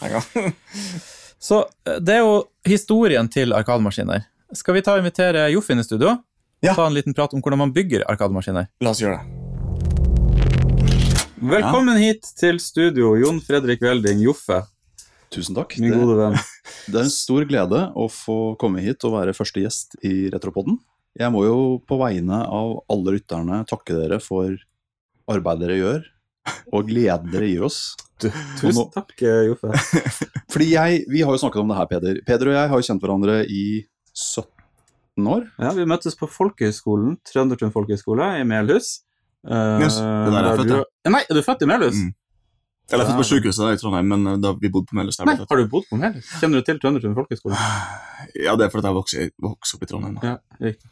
penger. Så eh, det er jo historien til arkademaskiner. Skal vi ta og invitere Joffin i studio? Ja. Ta en liten prat om hvordan man bygger arkademaskiner. La oss gjøre det. Velkommen hit til studio, Jon Fredrik Welding, Joffe, Tusen takk. min Det, gode venn. det er en stor glede å få komme hit og være første gjest i Retropodden. Jeg må jo på vegne av alle lytterne takke dere for arbeidet dere gjør, og gleden dere gir oss. Tusen takk, eh, Joffe. Fordi jeg, Vi har jo snakket om det her, Peder. Peder og jeg har jo kjent hverandre i 17 år. Ja, vi møttes på folkehøgskolen, Trøndertun folkehøgskole i Melhus. Uh, Yes, der er jeg der født, du- Nei, er du født i Melhus? Mm. Eller jeg er født på sykehuset i Trondheim, men eh, da vi bodde på Melhus. Nei, har du bodd på Melhus? Kjenner du til Trøndertun folkehøgskole? Ja, det er fordi jeg vokste, vokste opp i Trondheim. da. Ja, riktig.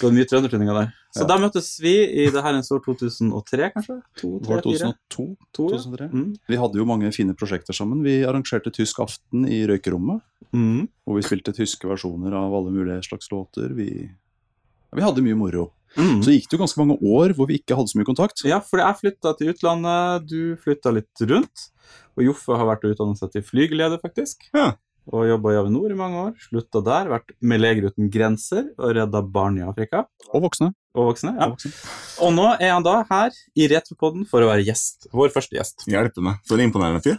Det var mye trøndertuninger der. Så Ja. da møttes vi i det her en år 2003, kanskje? To, Det var tre, fire? 2002? To, ja. 2003. Mm. Vi hadde jo mange fine prosjekter sammen. Vi arrangerte Tysk aften i røykerommet. Mm. Og vi spilte tyske versjoner av alle mulige slags låter. Vi, ja, vi hadde mye moro. Mm. Så gikk det jo ganske mange år hvor vi ikke hadde så mye kontakt. Ja, for jeg flytta til utlandet, du flytta litt rundt. Og Joffe har vært og utdanna seg til flygeleder, faktisk. Ja. Og jobba i Avinor i mange år. Slutta der, vært med Leger uten grenser og redda barn i Afrika. Og voksne. Og voksne. ja. Og voksne. Og nå er han da her i Retropoden for å være gjest. Vår første gjest. Hjelpe meg. For en imponerende fyr.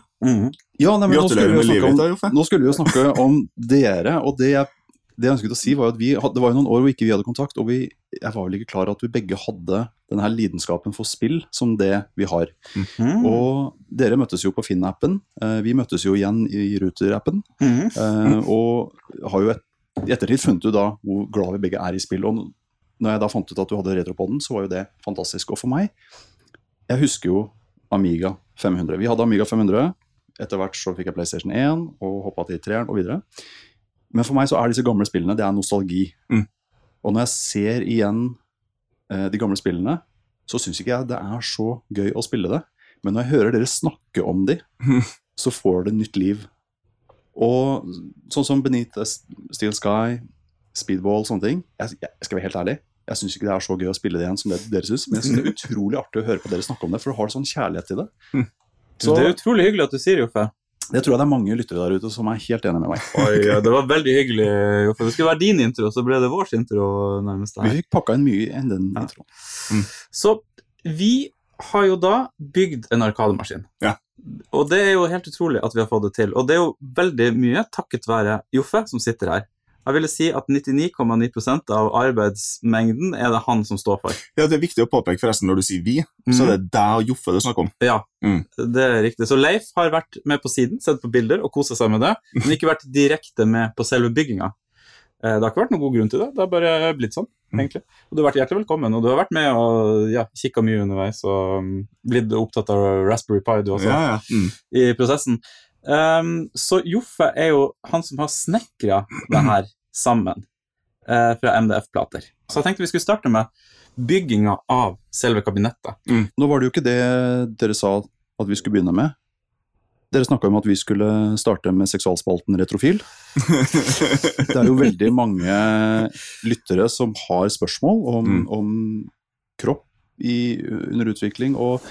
Ja, nei, men nå skulle, vi jo snakke om, nå skulle vi jo snakke om dere, og det jeg, det jeg ønsket å si var at vi det var jo noen år hvor ikke vi hadde kontakt, og vi, jeg var vel ikke klar at vi begge hadde denne her lidenskapen for spill som det vi har. Mm. Og dere møttes jo på Finn-appen, eh, vi møttes jo igjen i Ruter-appen, Mm. -hmm. og har jo et, i ettertid funnet ut da hvor glad vi begge er i spill, og når jeg da fant ut at du hadde retropoden, så var jo det fantastisk. Og for meg, jeg husker jo Amiga 500. Vi hadde Amiga 500. Etter hvert så fikk jeg PlayStation 1 og hoppa til 3-eren og videre. Men for meg så er disse gamle spillene det er nostalgi. Mm. Og når jeg ser igjen eh, de gamle spillene, så syns ikke jeg det er så gøy å spille det. Men når jeg hører dere snakke om de, så får det nytt liv. Og sånn som Beneath Steel Sky, Speedball, sånne ting. Jeg, jeg skal være helt ærlig, jeg syns ikke det er så gøy å spille det igjen som det dere syns, men jeg synes det er utrolig artig å høre på dere snakke om det, for du har sånn kjærlighet til det. Så det er utrolig hyggelig at du sier det, Joffe. Det tror jeg det er mange lyttere der ute som er helt enig med meg. Oi, ja, det var veldig hyggelig, Joffe. Det skulle være din intro, så ble det vår intro nærmest Vi fikk pakka inn mye enn den Ja. introen. Så vi har jo da bygd en arkademaskin. Ja. Og det er jo helt utrolig at vi har fått det til. Og det er jo veldig mye takket være Joffe som sitter her. Jeg ville si at 99,9% av arbeidsmengden er det han som står for. Ja, Det er viktig å påpeke forresten når du sier vi, så er det deg og Joffe du snakker om. Ja, Mm. det er riktig. Så Leif har vært med på siden, sett på bilder og kosa seg med det, men ikke vært direkte med på selve bygginga. Eh, Det har ikke vært noen god grunn til det, det har bare blitt sånn, Mm. egentlig. Og du har vært hjertelig velkommen, og du har vært med og ja, kikka mye underveis og um, blitt opptatt av Raspberry Pi, du også, Ja, ja. Mm. i prosessen. Um, så Joffe er jo han som har snekra det her sammen uh, fra MDF-plater. Så jeg tenkte vi skulle starte med bygginga av selve kabinettet. Nå var det jo ikke det dere sa at vi skulle begynne med. Dere snakka om at vi skulle starte med seksualspalten Retrofil. Det er jo veldig mange lyttere som har spørsmål om, Mm. om kropp i, under utvikling. Og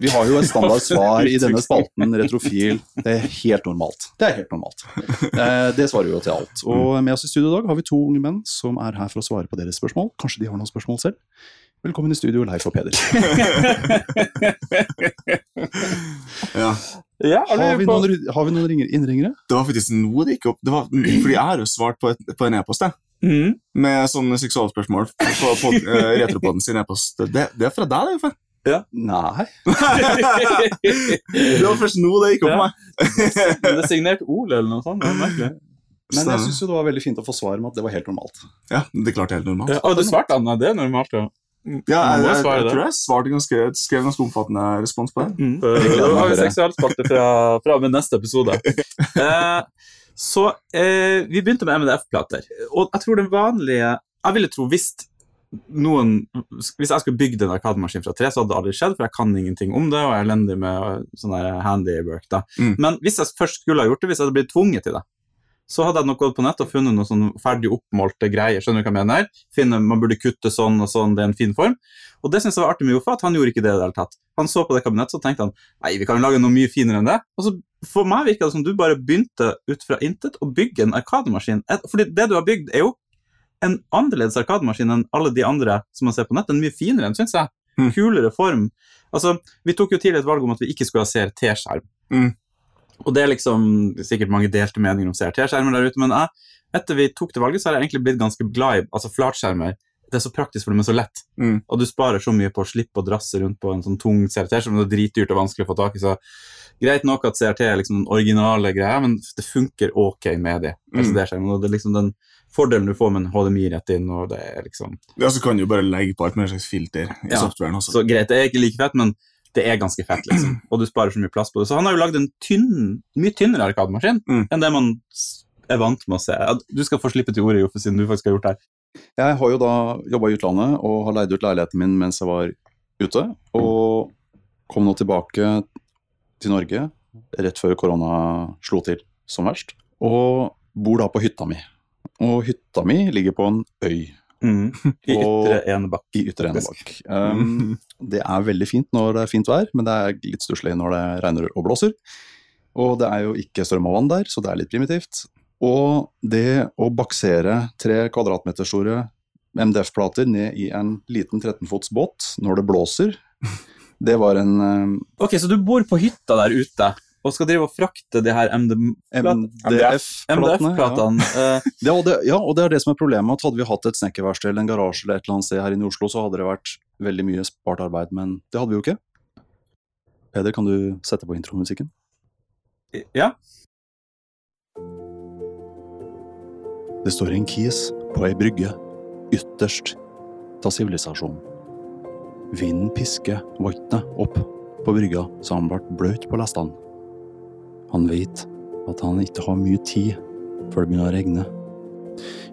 vi har jo et standard svar i denne spalten, retrofil. Det er helt normalt. Det er helt normalt. Eh, det svarer jo til alt. Og med oss i studio i dag har vi to unge menn som er her for å svare på deres spørsmål. Kanskje de har noen spørsmål selv? Velkommen i studio, Leif og Peder. ja. Ja, Har vi noen, har vi noen ringer, innringere? Det var faktisk nå det gikk opp. Det var, fordi jeg har jo svart på, et, på en e-post, jeg. Mm. Med sånne seksualspørsmål på, på uh, Retropoden sin e-post. Det, det er fra deg, det, Joffe. Nei. Det var først nå det gikk opp for meg. Det er signert Ole eller noe sånt. Det er merkelig. Men jeg syns det var veldig fint å få svar med at det var helt normalt. Ja, det klart det er helt normalt. Ja, og du svarte Anna, det er normalt. Ja. Ja, jeg, jeg, jeg tror jeg svarte ganske, skrev ganske omfattende respons på det. Mm. Da har vi seksualsparte fra, fra med neste episode. Eh, så eh, vi begynte med MDF-plater. Og jeg tror den vanlige Jeg ville tro hvis noen Hvis jeg skulle bygd en arkademaskin fra tre, så hadde det aldri skjedd, for jeg kan ingenting om det, og jeg er elendig med sånn der handywork. da. Mm. Men hvis jeg først skulle ha gjort det, hvis jeg hadde blitt tvunget til det, så hadde jeg nok gått på nett og funnet noen sånn ferdig oppmålte greier. Skjønner du hva jeg mener? Finne, man burde kutte sånn og sånn, det er en fin form. Og det synes jeg var artig med Joffa, at han gjorde ikke det i det hele tatt. Han så på det kabinettet og tenkte han, nei, vi kan jo lage noe mye finere enn det. Og så for meg virka det som du bare begynte ut fra intet å bygge en arkademaskin. Fordi det du har bygd er jo en annerledes arkademaskin enn alle de andre som man ser på nett. En mye finere en, synes jeg. Mm. Kulere form. Altså, vi tok jo tidlig et valg om at vi ikke skulle ha CRT-skjerm. Mm. Og det er liksom sikkert mange delte meninger om CRT-skjermer der ute, men jeg, etter vi tok det valget, så har jeg egentlig blitt ganske glad i altså flatskjermer. Det er så praktisk, for dem, men så lett. Mm. Og du sparer så mye på å slippe å drasse rundt på en sånn tung CRT, som er dritdyrt og vanskelig å få tak i. Så greit nok at CRT er liksom den originale greia, men det funker ok med de. Mm. LCD-skjermene, og det er liksom den fordelen du får med en HDMI rett inn, og det er liksom Ja, så kan du jo bare legge på et mer slags filter i Ja. softwaren også. Så greit, det er ikke like fett, men det er ganske fett, liksom. Og du sparer så mye plass på det. Så han har jo lagd en tynn, mye tynnere arkademaskin Mm. enn det man er vant med å se. Du skal få slippe til ordet, Joffe, siden du faktisk har gjort det her. Jeg har jo da jobba i utlandet og har leid ut leiligheten min mens jeg var ute. Og kom nå tilbake til Norge rett før korona slo til som verst. Og bor da på hytta mi. Og hytta mi ligger på en øy Mm. I ytre Enebakk. i Ytre Enebakk. Um, det er veldig fint når det er fint vær, men det er litt stusslig når det regner og blåser. Og det er jo ikke strøm og vann der, så det er litt primitivt. Og det å baksere tre kvadratmeter store MDF-plater ned i en liten 13-fots båt når det blåser, det var en um, Ok, så du bor på hytta der ute og skal drive og frakte de her MDF-platene. Eh, Ja, og det, ja, og det er det som er problemet. at Hadde vi hatt et snekkerverksted eller en garasje eller et eller annet sted her inne i Oslo, så hadde det vært veldig mye spart arbeid, men det hadde vi jo ikke. Peder, kan du sette på intromusikken? ja. Det står en kis på ei brygge, ytterst av sivilisasjonen. Vinden pisker vannet opp på brygga så han ble bløt på lestene. Han veit at han ikke har mye tid før det begynner å regne.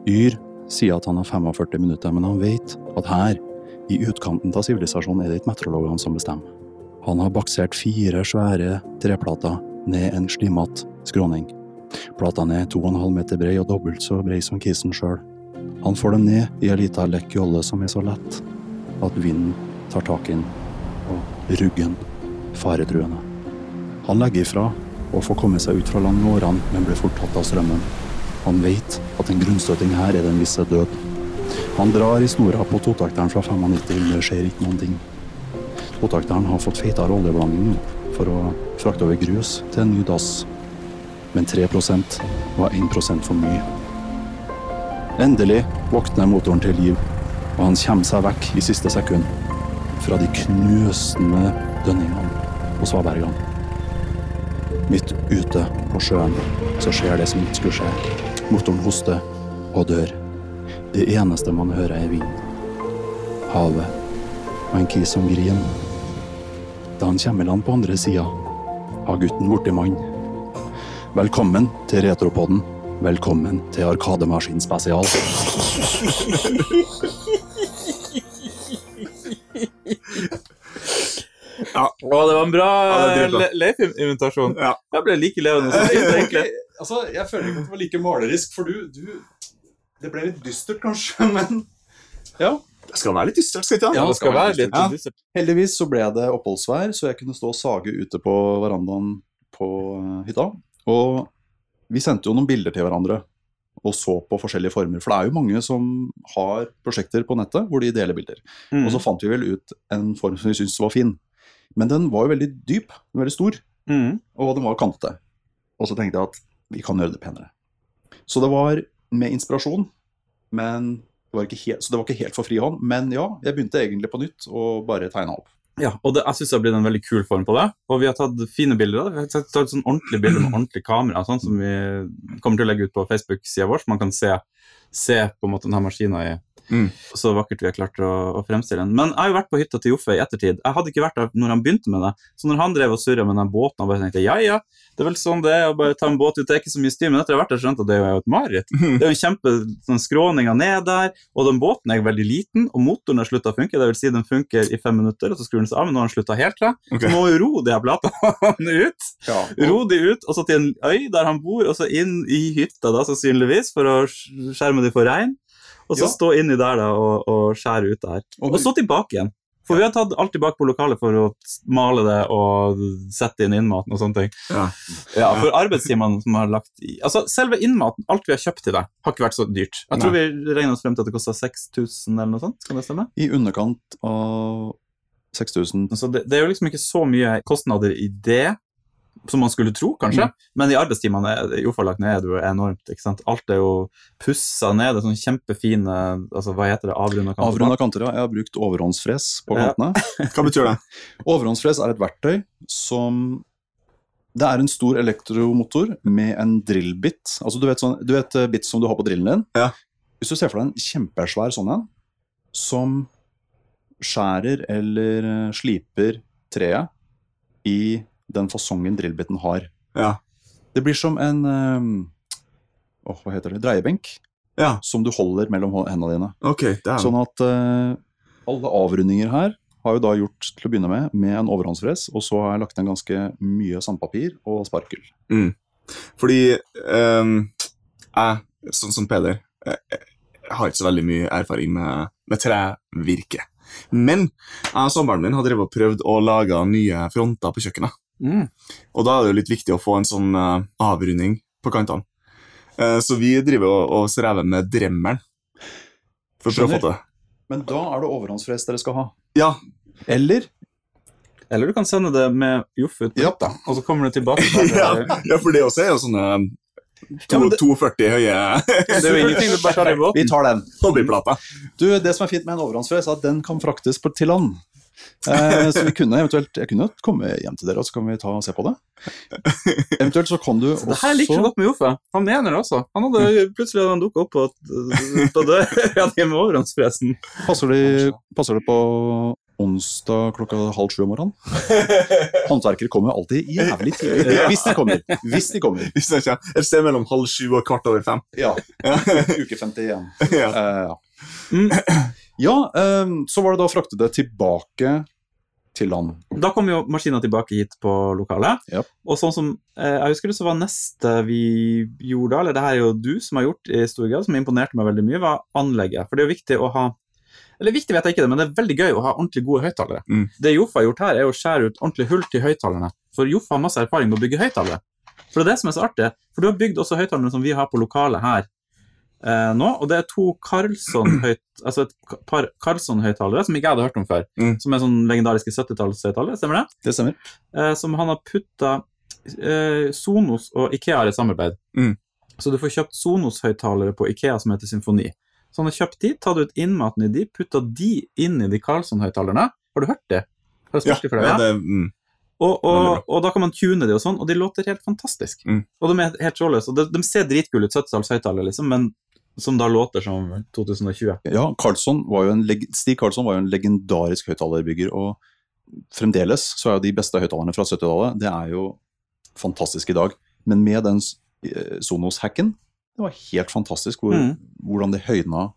Yr sier at han har 45 minutter, men han veit at her, I utkanten av sivilisasjonen er det ikke meteorologene som bestemmer. Han har baksert fire svære treplater ned en slimete skråning. Platene er 2,5 meter brei og dobbelt så brei som kisen sjøl. Han får dem ned i ei lita lekk jolle som er så lett at vinden tar tak i den, og ruggen faretruende. Han legger ifra og får komme seg ut fra land med årene, men blir fort tatt av strømmen. Han vet at en grunnstøting her er den visse død. Han drar i snora på totakteren fra 95, men det skjer ikke noen ting. Totakteren har fått feitere oljeblanding for å frakte over grus til en ny dass. Men 3% var 1% for mye. Endelig våkner motoren til liv, og han kommer seg vekk i siste sekund fra de knusende dønningene på svabergene. Midt ute på sjøen så skjer det som ikke skulle skje. Motoren hoster og dør. Det eneste man hører, er vind. Havet og en kis som griner. Da han kommer i land på andre sida, har gutten blitt mann. Velkommen til Retropodden. Velkommen til Arkademaskin spesial. Å, det var en bra Ja, det. Le- Leif-invitasjon. Ja. Jeg ble like levende som sist, egentlig. altså, jeg føler ikke at det var like malerisk, for du, du Det ble litt dystert, kanskje, men Ja. Det skal være litt dystert, skal ikke Ja, det skal være litt Ja. dystert. Heldigvis så ble det oppholdsvær, så jeg kunne stå og sage ute på verandaen på eh, hytta. Og vi sendte jo noen bilder til hverandre og så på forskjellige former. For det er jo mange som har prosjekter på nettet hvor de deler bilder. Mm. Og så fant vi vel ut en form som vi syntes var fin. Men den var jo veldig dyp, den var veldig stor, Mm. og den var kantete. Og så tenkte jeg at vi kan gjøre det penere. Så det var med inspirasjon, men det var ikke helt, så det var ikke helt for frihånd. Men ja, jeg begynte egentlig på nytt og bare tegna opp. Ja, og det, jeg syns det har blitt en veldig kul form på det. Og vi har tatt fine bilder. av det. Vi har tatt, sånn ordentlige bilder med ordentlig kamera, sånn som vi kommer til å legge ut på Facebook-sida vår, så man kan se, se på en måte denne maskina i Mm. så vakkert vi har klart å, å fremstille den. Men jeg har jo vært på hytta til Joffe i ettertid. Jeg hadde ikke vært der når han begynte med det. Så når han drev og surra med den båten, og bare tenkte ja, ja, det er vel sånn det er å bare ta en båt ut, det er ikke så mye styr. Men etter å ha vært der, skjønte jeg at det er jo et mareritt. Det er jo en kjempe sånn, skråninger ned der, og den båten er veldig liten, og motoren har slutta å funke. Det vil si den funker i fem minutter, og så skrur den seg av, men nå har den slutta helt til. Ok. Så må jo ro de her platene ut. Ja, Ro de ut, og så til en øy der han bor, og så inn i hytta, da, sannsynligvis, for å skjerme de for regn. Og så Ja. stå inni der da, og, og skjære ut der. Og- Og så tilbake igjen. For vi har tatt alt tilbake på lokalet for å male det og sette inn innmaten og sånne ting. Ja. Ja, For arbeidstimene som har lagt i Altså, selve innmaten, alt vi har kjøpt til deg, har ikke vært så dyrt. Jeg tror vi regner oss frem til at det kosta 6000 eller noe sånt. Skal det stemme? I underkant av 6000. Så det, det er jo liksom ikke så mye kostnader i det som man skulle tro, kanskje. Men i arbeidstimene det- Jofa lagt ned er det jo enormt. ikke sant? Alt er jo pussa ned. Det er sånne kjempefine altså Hva heter det? Avrunda kanter? Avrunda kanter, ja. Jeg har brukt overhåndsfres på Ja. kantene. Hva betyr det? Overhåndsfres er et verktøy som Det er en stor elektromotor med en drillbit. Altså, du vet, sånn, du vet eh, bit som du har på drillen din? Ja. Hvis du ser for deg en kjempesvær sånn en, som skjærer eller eh, sliper treet i den fasongen drillbiten har. Ja. Det blir som en um, oh, hva heter det? Dreiebenk Ja, som du holder mellom hendene dine. Okay, Sånn at uh, alle avrundinger her har jo da gjort til å begynne med med en overhåndsfres, og så har jeg lagt inn ganske mye sandpapir og sparkel. Fordi um, jeg, sånn som Peder, jeg, jeg har ikke så veldig mye erfaring med, med trevirke. Men jeg og samboeren min har prøvd å lage nye fronter på kjøkkenet. Mm. Og da er det jo litt viktig å få en sånn uh, avrunding på kantene. Uh, så vi driver og, og strever med dremmelen. For å prøve å få til. Men da er det overhåndsfres dere skal ha. Ja, Eller Eller du kan sende det med Joff ut Ja. og så kommer det tilbake. ja, ja, for det også er jo sånne Ja, det- 240 høye Det er jo ingenting du bare tar i båten. Vi tar den. Hobbyplata. Du, Det som er fint med en overhåndsfres, er at den kan fraktes på, til land. Eh, så vi kunne eventuelt Jeg kunne komme hjem til dere, og så kan vi ta og se på det. Eventuelt så kan du også Det her liker så godt med Joffe. Han mener det også. Han hadde plutselig hadde han dukka opp på, på døra di med overhåndspresen. passer, de, passer det på onsdag klokka halv sju om morgenen? Håndverkere kommer alltid jævlig tidlig. Hvis de kommer. Hvis de kommer. Hvis det kommer. er Et sted mellom halv sju og kvart over fem. Ja. Ja. Uke 51. ja. Uh, ja. Mm. Ja, eh, så var det da å frakte det tilbake til land. Da kom jo maskina tilbake hit på lokalet. Ja. Og sånn som eh, jeg husker det, så var neste vi gjorde da, eller det her er jo du som har gjort i stor grad, som imponerte meg veldig mye, var anlegget. For det er jo viktig å ha Eller viktig vet jeg ikke det, men det er veldig gøy å ha ordentlig gode høyttalere. Mm. Det Joffa har gjort her, er å skjære ut ordentlig hull til høyttalerne. For Joffa har masse erfaring med å bygge høyttalere. For det er det som er så artig. For du har bygd også høyttalerne som vi har på lokalet her eh, nå, og det er to Carlson-høyt, altså et par Carlson-høyttalere som ikke jeg hadde hørt om før. Mm. Som er sånn legendariske 70-tallshøyttalere, stemmer det? Det stemmer. Eh, som han har putta eh, Sonos og Ikea har et samarbeid. Mm. Så du får kjøpt Sonos-høyttalere på Ikea som heter Symfoni. Så han har kjøpt de, tatt ut innmaten i de, putta de inn i de Carlson-høyttalerne. Har du hørt det? Har du Ja, det Ja? det, mm. Og, og, og da kan man tune de og sånn, og de låter helt fantastisk. Mm. Og de er helt trådløse. Og de, de ser dritkule ut, 70-talls høyttalere, liksom, men som da låter som 2020. Ja, Carlson Stig Karlsson var jo en legendarisk høyttalerbygger, og fremdeles så er jo de beste høyttalerne fra 70-tallet det er jo fantastisk i dag. Men med den eh, Sonos-hacken, det var helt fantastisk hvor, Mm. hvordan det høyna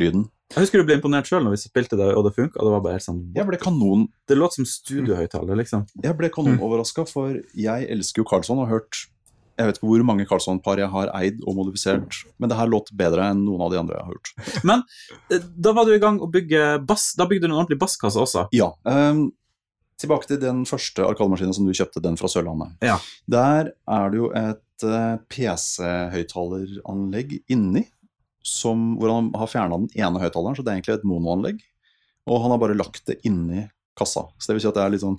lyden. Jeg husker du ble imponert sjøl når vi spilte det, og det funka. Det var bare helt sånn Jeg ble kanon, Det låt som studiohøyttaler, liksom. jeg ble kanonoverraska, for jeg elsker jo Carlsson og har hørt jeg vet ikke hvor mange Carlsson-par jeg har eid og modifisert, men det her låt bedre enn noen av de andre jeg har gjort. Men Da var du i gang å bygge bass. Da bygde du en ordentlig basskasse også. Ja. Um, tilbake til den første arkademaskinen som du kjøpte, den fra Sørlandet. Ja. Der er det jo et uh, PC-høyttaleranlegg inni, som, hvor han har fjerna den ene høyttaleren, så det er egentlig et monoanlegg. Og han har bare lagt det inni kassa. Så det vil si at det er litt sånn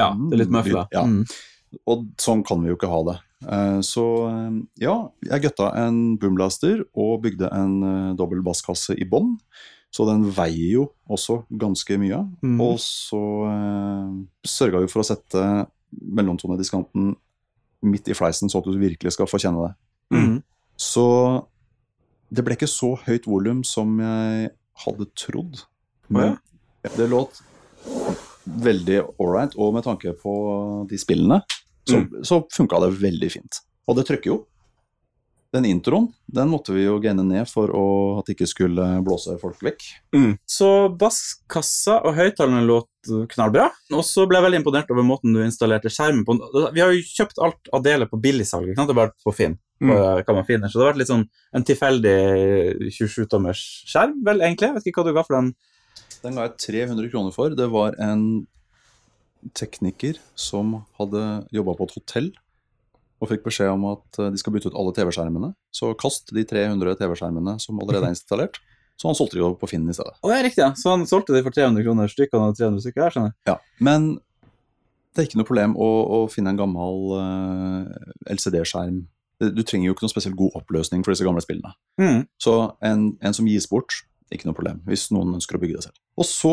Ja, det er litt møfla. Ja. Mm. Og sånn kan vi jo ikke ha det. Eh, Så eh, ja, jeg gutta en boomblaster og bygde en eh, dobbel basskasse i bånn. Så den veier jo også ganske mye. Mm. Og så eh, sørga vi for å sette mellomtonediskanten midt i fleisen, så at du virkelig skal få kjenne det. Mm. Så det ble ikke så høyt volum som jeg hadde trodd. Men det låt veldig ålreit, og med tanke på de spillene, så, så funka det veldig fint. Og det trykker jo. Den introen den måtte vi jo gaine ned for å, at det ikke skulle blåse folk vekk. Så basskassa og høyttalerne låt knallbra. Og så ble jeg veldig imponert over måten du installerte skjermen på. Vi har jo kjøpt alt av deler på billigsalg, ikke sant? bare på Finn. Mm. Hva man finner. Så det har vært litt sånn en tilfeldig 27-tommers skjerm, vel egentlig. Jeg vet ikke hva du ga for den. Den ga jeg 300 kroner for. Det var en tekniker som hadde jobba på et hotell og fikk beskjed om at eh, de skal bytte ut alle TV-skjermene. Så kast de 300 TV-skjermene som allerede er installert. Så han solgte de jo på Finn i stedet. Oh, ja, riktig, ja. Så han solgte de for 300 kroner stykkene og han hadde 300 stykker her, skjønner jeg. Ja, Men det er ikke noe problem å, å finne en gammel uh, LCD-skjerm. Du trenger jo ikke noe spesielt god oppløsning for disse gamle spillene. Mm. Så en, en som gis bort, ikke noe problem, hvis noen ønsker å bygge det selv. Og så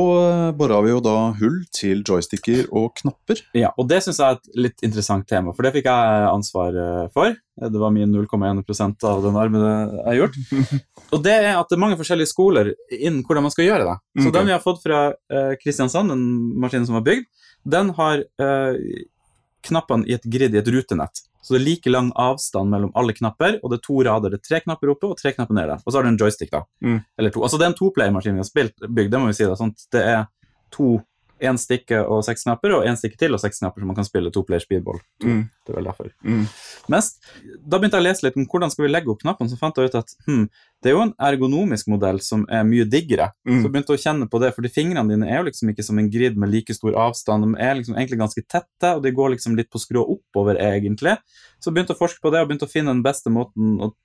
bora vi jo da hull til joysticker og knapper. Ja, og det syns jeg er et litt interessant tema, for det fikk jeg ansvar eh, for. Det var min 0,1% av den armen jeg har gjort. Og det er at det er mange forskjellige skoler innen hvordan man skal gjøre det. Så okay. den vi har fått fra eh, Kristiansand, den maskinen som var bygd, den har eh, knappene i et grid i et rutenett. Så det er like lang avstand mellom alle knapper, og det er to rader. Det er tre knapper oppe og tre knapper nede. Og så har du en joystick, da. Mm. Eller to. Altså det er en toplayermaskin vi har spilt, bygd, det må vi si. da, sånn Det er to én stikke og seks knapper, og én stikke til og seks knapper, så man kan spille toplayer speedball. Mm. Det er vel derfor. Mm. Mest. Da begynte jeg å lese litt om hvordan skal vi legge opp knappene, så fant jeg ut at hm, det er jo en ergonomisk modell som er mye diggere. Mm. Så jeg begynte å kjenne på det, fordi fingrene dine er jo liksom ikke som en grid med like stor avstand. De er liksom egentlig ganske tette, og de går liksom litt på skrå oppover, egentlig. Så jeg begynte å forske på det, og begynte å finne den beste måten. og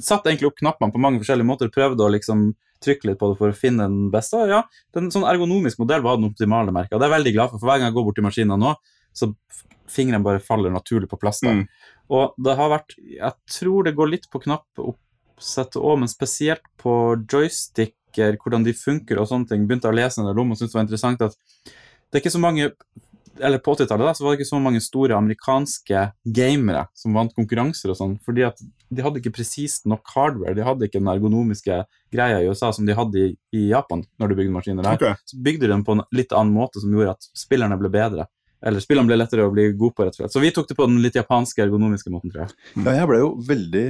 Satt egentlig opp knappene på mange forskjellige måter, prøvde å liksom trykke litt på det for å finne den beste. Ja, den sånn ergonomisk modell var den optimale merka. Det er jeg veldig glad for, for hver gang jeg går bort til maskinen nå, så fingrene bare faller naturlig på plass. Mm. Og det har vært Jeg tror det går litt på knappoppsettet òg, men spesielt på joysticker, hvordan de funker og sånne ting. Begynte å lese en del om og syntes det var interessant at det er ikke så mange eller på 80-tallet da, så var det ikke så mange store amerikanske gamere som vant konkurranser og sånn, fordi at de hadde ikke presist nok hardware. De hadde ikke den ergonomiske greia i USA som de hadde i, i Japan når de bygde maskiner der. Okay. Så bygde de dem på en litt annen måte som gjorde at spillerne ble bedre. Eller spillerne ble lettere å bli god på, rett og slett. Så vi tok det på den litt japanske ergonomiske måten, tror jeg. Ja, jeg ble jo veldig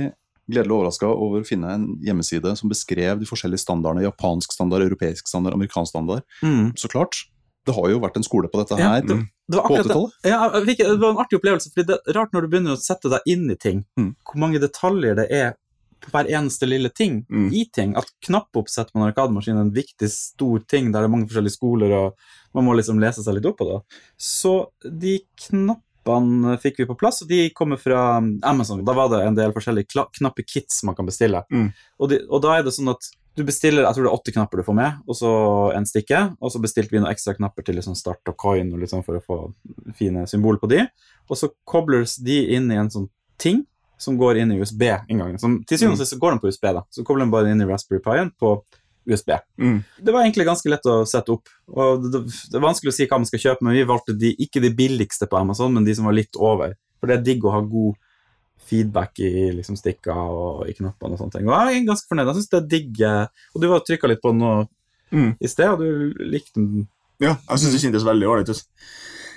gledelig overraska over å finne en hjemmeside som beskrev de forskjellige standardene. Japansk standard, europeisk standard, amerikansk standard. Mm. Så klart, det har jo vært en skole på dette Ja, her det- var akkurat det. Ja, fikk, det var en artig opplevelse, fordi det er rart når du begynner å sette deg inn i ting, Mm. hvor mange detaljer det er på hver eneste lille ting Mm. i ting. At knappoppsett på en arkademaskin er en viktig, stor ting der det er mange forskjellige skoler, og man må liksom lese seg litt opp på det. Så de knappene fikk vi på plass, og de kommer fra Amazon. Da var det en del forskjellige kla- knappekits man kan bestille. Mm. Og, de, og da er det sånn at du bestiller jeg tror det er åtte knapper du får med, og så en stikke. Og så bestilte vi noen ekstra knapper til liksom start og coin og sånn for å få fine symbol på de. Og så kobles de inn i en sånn ting som går inn i USB-inngangen. Som- Til syvende og sist går den på USB, da. Så kobler den bare inn i Raspberry Pi-en på USB. Mm. Det var egentlig ganske lett å sette opp. og Det, det, det er vanskelig å si hva man skal kjøpe, men vi valgte de, ikke de billigste på Amazon, men de som var litt over. For det er digg å ha god feedback i liksom, stikker og i knappene og sånne ting. Og jeg er ganske fornøyd. Jeg synes det er digg. eh, Og du var trykka litt på den nå Mm. i sted, og du likte den. Ja, jeg syns det kjentes veldig ålreit ut.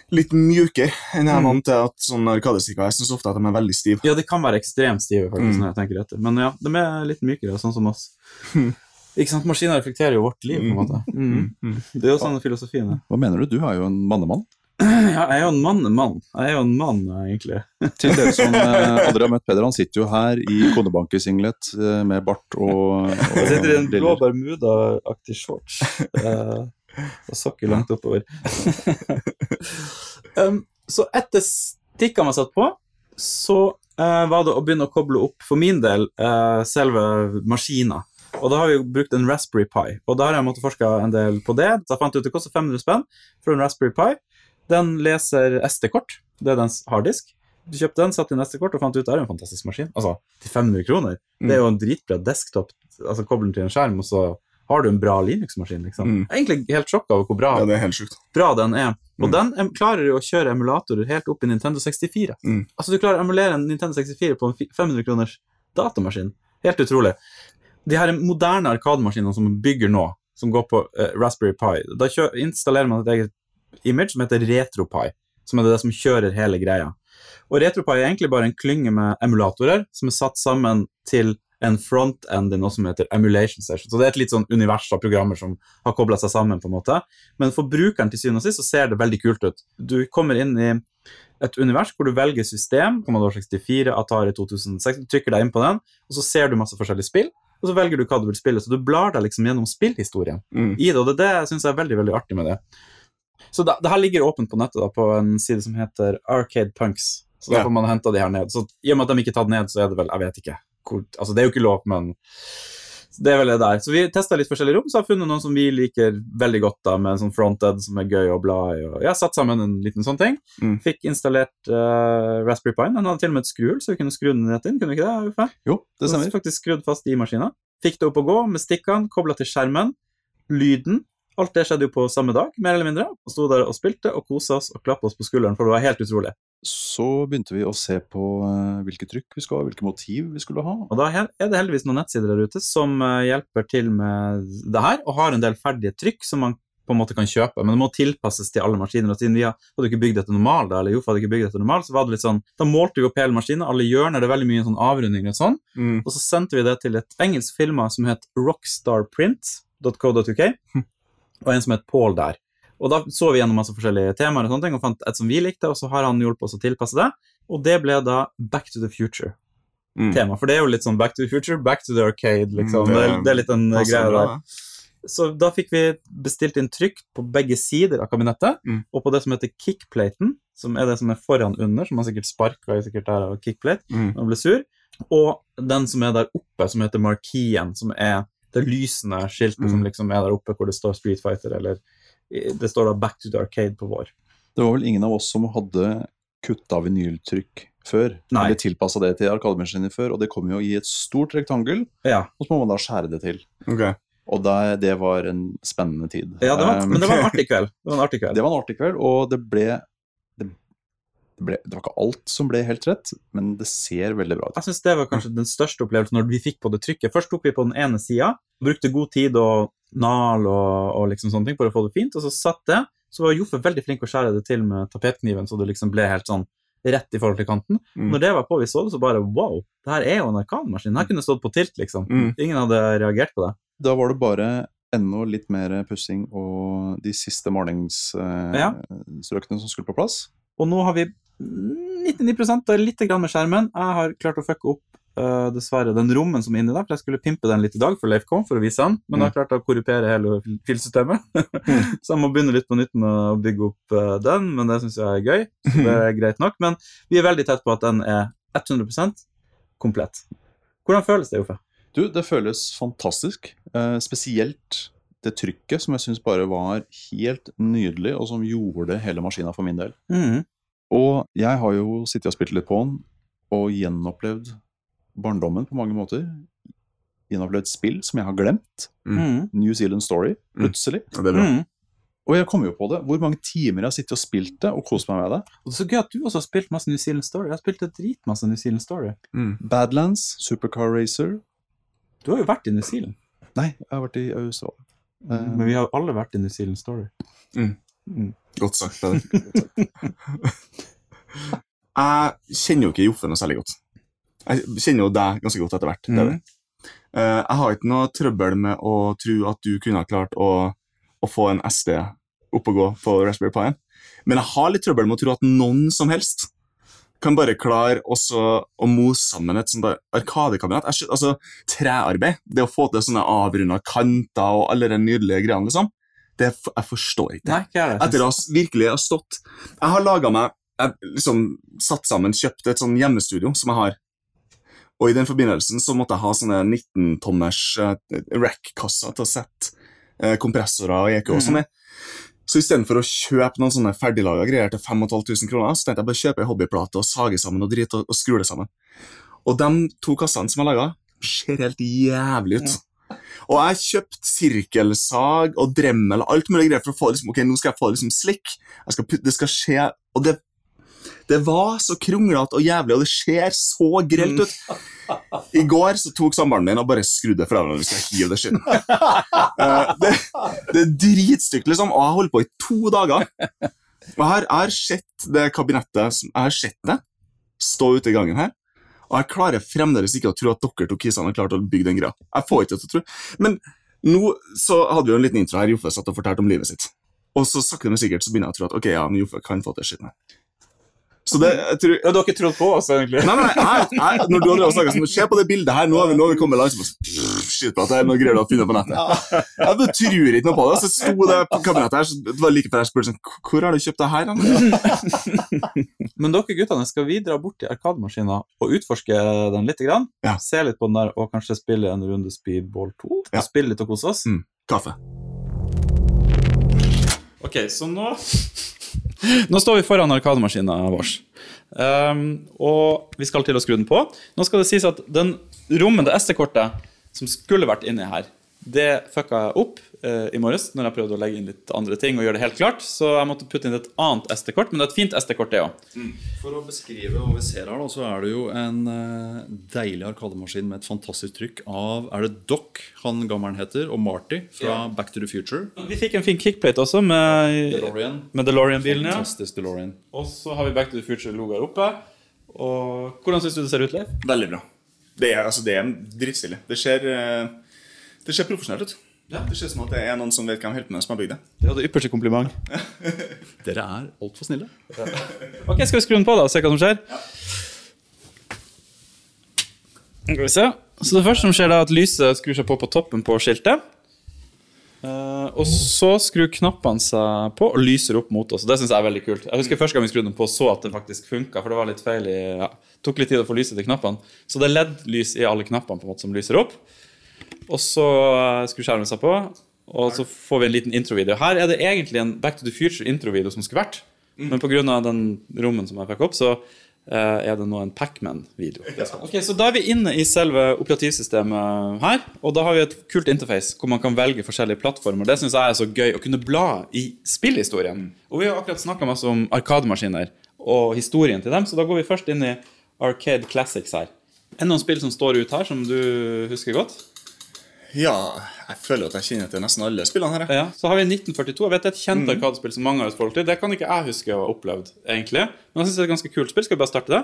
Litt mjukere enn jeg er Mm. vant til at sånne arkadestikker Jeg syns ofte at de er veldig stive. Ja, de kan være ekstremt stive, faktisk, Mm. når jeg tenker etter. Men ja, de er litt mykere, sånn som oss. Mm. Ikke sant? Maskiner reflekterer jo vårt liv, på en måte. Mm. Mm. Det er jo sånn filosofien er. Hva mener du? Du er jo en mannemann. Ja, jeg er jo en mann, Jeg er jo en mann, egentlig. Til dere som eh, aldri har møtt Peder, han sitter jo her i kodebankesinglet eh, med bart og, og Jeg sitter i en blå bermuda-aktig shorts. eh, og sokker langt oppover. um, så etter stikkene var satt på, så eh, var det å begynne å koble opp, for min del, eh, selve maskina. Og da har vi jo brukt en Raspberry Pi, og da har jeg måttet forske en del på det. Så jeg fant ut det koster 500 spenn for en Raspberry Pi. Den leser SD-kort, det er dens harddisk. Du kjøpte den, satte inn SD-kort og fant ut at det er en fantastisk maskin. Altså, til 500 kroner. Det er jo en dritbra desktop, altså Kobler den til en skjerm, og så har du en bra Linux-maskin, liksom. Mm. Jeg er egentlig helt sjokka over hvor bra, Ja, bra den er. Og Mm. den em, klarer jo å kjøre emulatorer helt opp i Nintendo 64. Mm. Altså, du klarer å emulere en Nintendo 64 på en 500 kroners datamaskin. Helt utrolig. De her moderne arkademaskinene som man bygger nå, som går på eh, Raspberry Pi, da installerer man et eget image som heter RetroPie, som er det som kjører hele greia. Og RetroPie er egentlig bare en klynge med emulatorer som er satt sammen til en front-end i noe som heter Emulation Session. Så det er et litt sånn univers av programmer som har kobla seg sammen, på en måte. Men for brukeren til syvende og sist så ser det veldig kult ut. Du kommer inn i et univers hvor du velger system, Commodore 64, Atari 2006, du trykker deg inn på den, og så ser du masse forskjellige spill, og så velger du hva du vil spille. Så du blar deg liksom gjennom spillhistorien Mm. i det, og det det syns jeg er veldig veldig artig med det. Så da, det her ligger åpent på nettet da, på en side som heter Arcade Punks. Så da får man henta de her ned. Så I og med at de ikke er tatt ned, så er det vel Jeg vet ikke. Hvor, altså Det er jo ikke lov, men det er vel det der. Så vi testa litt forskjellige rom, så har funnet noen som vi liker veldig godt, da, med en sånn fronted som er gøy å bla i. Og har satt sammen en liten sånn ting. Mm. Fikk installert uh, Raspberry Pi. Den hadde til og med et skruhull, så vi kunne skru den rett inn. Kunne vi ikke det? Uffe? Jo, det stemmer. faktisk skrudd fast i maskina. Fikk det opp å gå med stikkene, kobla til skjermen. Lyden. Alt det skjedde jo på samme dag, mer eller mindre. Og sto der og spilte og kosa oss og klappa oss på skulderen, for det var helt utrolig. Så begynte vi å se på eh, hvilke trykk vi skulle ha, hvilke motiv vi skulle ha. Og da er det heldigvis noen nettsider der ute som eh, hjelper til med det her, og har en del ferdige trykk som man på en måte kan kjøpe, men det må tilpasses til alle maskiner. Og siden vi hadde ikke bygd etter normal, da, eller Joff hadde ikke bygd etter normal, så var det litt sånn Da målte vi opp hele maskinen, alle hjørner, det er veldig mye sånn avrundinger og sånn. Mm. Og så sendte vi det til et engelsk firma som het rockstarprint.co.uk, og en som het Paul der. Og da så vi gjennom masse forskjellige temaer og sånne ting, og fant et som vi likte, og så har han hjulpet oss å tilpasse det. Og det ble da Back to the Future-tema. Mm. For det er jo litt sånn Back to the Future, Back to the Arcade, liksom. Mm, det, det- er, litt den Passer greia der. Så da fikk vi bestilt inn trykk på begge sider av kabinettet, Mm. og på det som heter kickplaten, som er det som er foran under, som han sikkert sparka i sikkert der av kickplate, Mm. når han ble sur, og den som er der oppe, som heter markien, som er det lysende skiltet Mm. som liksom er der oppe, hvor det står Street Fighter, eller det står da Back to the Arcade på vår. Det var vel ingen av oss som hadde kutta vinyltrykk før. Nei. Eller tilpassa det til arkademaskiner før, og det kom jo i et stort rektangel, Ja, og så må man da skjære det til. Okay. Og det, det var en spennende tid. ja det var, Um, men det var en artig kveld. Det var en artig kveld. det var en artig kveld, og det ble det ble det var ikke alt som ble helt rett, men det ser veldig bra ut. Jeg synes det var kanskje den største opplevelsen når vi fikk på det trykket. Først tok vi på den ene sida, brukte god tid og nal og, og liksom sånne ting for å få det fint, og så satt det. Så var Joffe veldig flink å skjære det til med tapetkniven, så det liksom ble helt sånn rett i forhold til kanten. Mm. Når det var på, vi så det, så bare wow, det her er jo en arkanmaskin. Den her kunne stått på tilt, liksom. Mm. Ingen hadde reagert på det. Da var det bare enda litt mer pussing og de siste Ja. som skulle på plass. Og nå har vi 99 er litt grann med skjermen. Jeg har klart å fucke opp uh, dessverre den rommen som er inni der, for jeg skulle pimpe den litt i dag for Leif kom for å vise den, men jeg har klart å korrupere hele fil- filsystemet. så jeg må begynne litt på nytt med å bygge opp uh, den, men det syns jeg er gøy. Så det er greit nok. Men vi er veldig tett på at den er 100% komplett. Hvordan føles det, Joffe? Du, det føles fantastisk. Uh, spesielt det trykket som jeg syns bare var helt nydelig, og som gjorde hele maskina for min del. Mhm. Og jeg har jo sittet og spilt litt på den, og gjenopplevd barndommen på mange måter. Gjenopplevd spill som jeg har glemt. Mm. New Zealand Story, Mm. plutselig. Ja, det er bra. Mm. Og jeg kom jo på det. Hvor mange timer jeg har sittet og spilt det og kost meg med det. Og det er så gøy at du også har spilt masse New Zealand Story. Jeg har spilt dritmasse New Zealand Story. Mm. Badlands, Supercar Racer Du har jo vært i New Zealand, Nei, jeg har vært i Australia. Eh, men vi har alle vært i New Zealand Story. Godt sagt, Peder. jeg kjenner jo ikke Joffe noe særlig godt. Jeg kjenner jo deg ganske godt etter hvert. det er det. Eh, jeg har ikke noe trøbbel med å tro at du kunne ha klart å, å få en SD opp og gå på Raspberry Pi. Men jeg har litt trøbbel med å tro at noen som helst kan bare klare også å mose sammen et sånt skjø- Altså, trearbeid, det å få til sånne avrunda kanter og alle de nydelige greiene, liksom, det jeg forstår ikke. Nei, jeg. Etter å ha virkelig ha stått Jeg har laga meg Jeg liksom satt sammen, kjøpt et sånn hjemmestudio som jeg har. Og i den forbindelsen så måtte jeg ha sånne 19-tommers uh, rack-kasser til å sette eh, kompressorer og EK og sånn i. Så istedenfor å kjøpe noen sånne ferdiglaga greier til 5500 kroner, så tenkte jeg bare kjøpe ei hobbyplate og sage sammen og drite og, og skru det sammen. Og de to kassene som jeg laga, ser helt jævlig ut. Og jeg kjøpte sirkelsag og dremmel og alt mulig greier for å få liksom, ok, nå skal jeg få liksom slikk. Skal putte, det skal skje Og det, det var så kronglete og jævlig, og det ser så grelt ut. I går så tok samboeren min og bare skrudde fra hverandre. Skal jeg hive det skitten. Eh, det, det er dritstygt, liksom. Og jeg har holdt på i to dager. Og jeg har, har sett det kabinettet Jeg har sett det stå ute i gangen her. Og jeg klarer fremdeles ikke å tro at dere to kissene har klart å bygge den greia. Jeg får ikke til å tro. Men nå så hadde vi jo en liten intro her. Joffe satt og fortalte om livet sitt. Og så sakte, men sikkert så begynner jeg å tro at ok, ja, men Joffe kan få til skitten her. Så det, jeg tror Ja, du har ikke trodd på oss, egentlig? Nei, nei, nei, jeg, når du har snakket sånn, se på det bildet her, nå har vi, nå har vi kommet langt, shit at det er noe greier du har funnet på nettet. Jeg tror ikke noe på det, så sto det på kabinettet her, så det var like før jeg spurte sånn, hvor har du kjøpt det her? da?» Men dere guttene, skal vi dra bort til arkademaskina og utforske den litt? Grann? Ja. Se litt på den der, og kanskje spille en runde Speedball 2? Ja. Spille litt og kose oss? Mm. Kaffe. Ok, så nå Nå står vi foran arkademaskina vår. Um, og vi skal til å skru den på. Nå skal det sies at den rommende SD-kortet, som skulle vært inni her, det fucka jeg opp eh, i morges når jeg prøvde å legge inn litt andre ting og gjøre det helt klart. Så jeg måtte putte inn et annet SD-kort, men det er et fint SD-kort, det òg. For å beskrive hva vi ser her, da, så er det jo en eh, deilig arkademaskin med et fantastisk trykk av Er det Doc han gammelen heter, og Marty fra Back to the Future? Vi fikk en fin kickplate også med, DeLorean. med DeLorean-bilen. ja. Fantastisk DeLorean. Og så har vi Back to the Future-logo her oppe. Og hvordan syns du det ser ut, Leif? Veldig bra. Det er, altså, det er drittstille. Det skjer eh, det ser profesjonelt ut. Det ser ut som at det er noen som vet hvem holder på med, som har bygd det. Det var det ypperste kompliment. Dere er altfor snille. Ok, Skal vi skru den på da og se hva som skjer? Skal vi se. Så Det første som skjer, da, er at lyset skrur seg på på toppen på skiltet. Uh, og så skrur knappene seg på og lyser opp mot oss. Det synes jeg er veldig kult. Jeg husker Første gang vi skrudde den på, så at den faktisk funka. For det var litt feil i, ja, tok litt tid å få lyset til knappene. Så det er LED-lys i alle knappene på en måte som lyser opp. Og så skulle skrur skjermen seg på, og så får vi en liten introvideo. Her er det egentlig en Back to the Future-introvideo som skulle vært, men pga. den rommen som jeg fikk opp, så uh, er det nå en Pacman-video. Ok, Så da er vi inne i selve operativsystemet her, og da har vi et kult interface hvor man kan velge forskjellige plattformer. Det syns jeg er så gøy, å kunne bla i spillhistorien. Og vi har akkurat snakka masse om arkademaskiner og historien til dem, så da går vi først inn i Arcade Classics her. Er det noen spill som står ut her, som du husker godt? Ja, jeg føler at jeg kjenner til nesten alle spillene her. Ja, Så har vi 1942. Jeg vet Det er et kjent arkadespill som mange har et forhold til. Det kan ikke jeg huske å ha opplevd, egentlig. Men jeg synes det er et ganske kult spill. Skal vi bare starte det?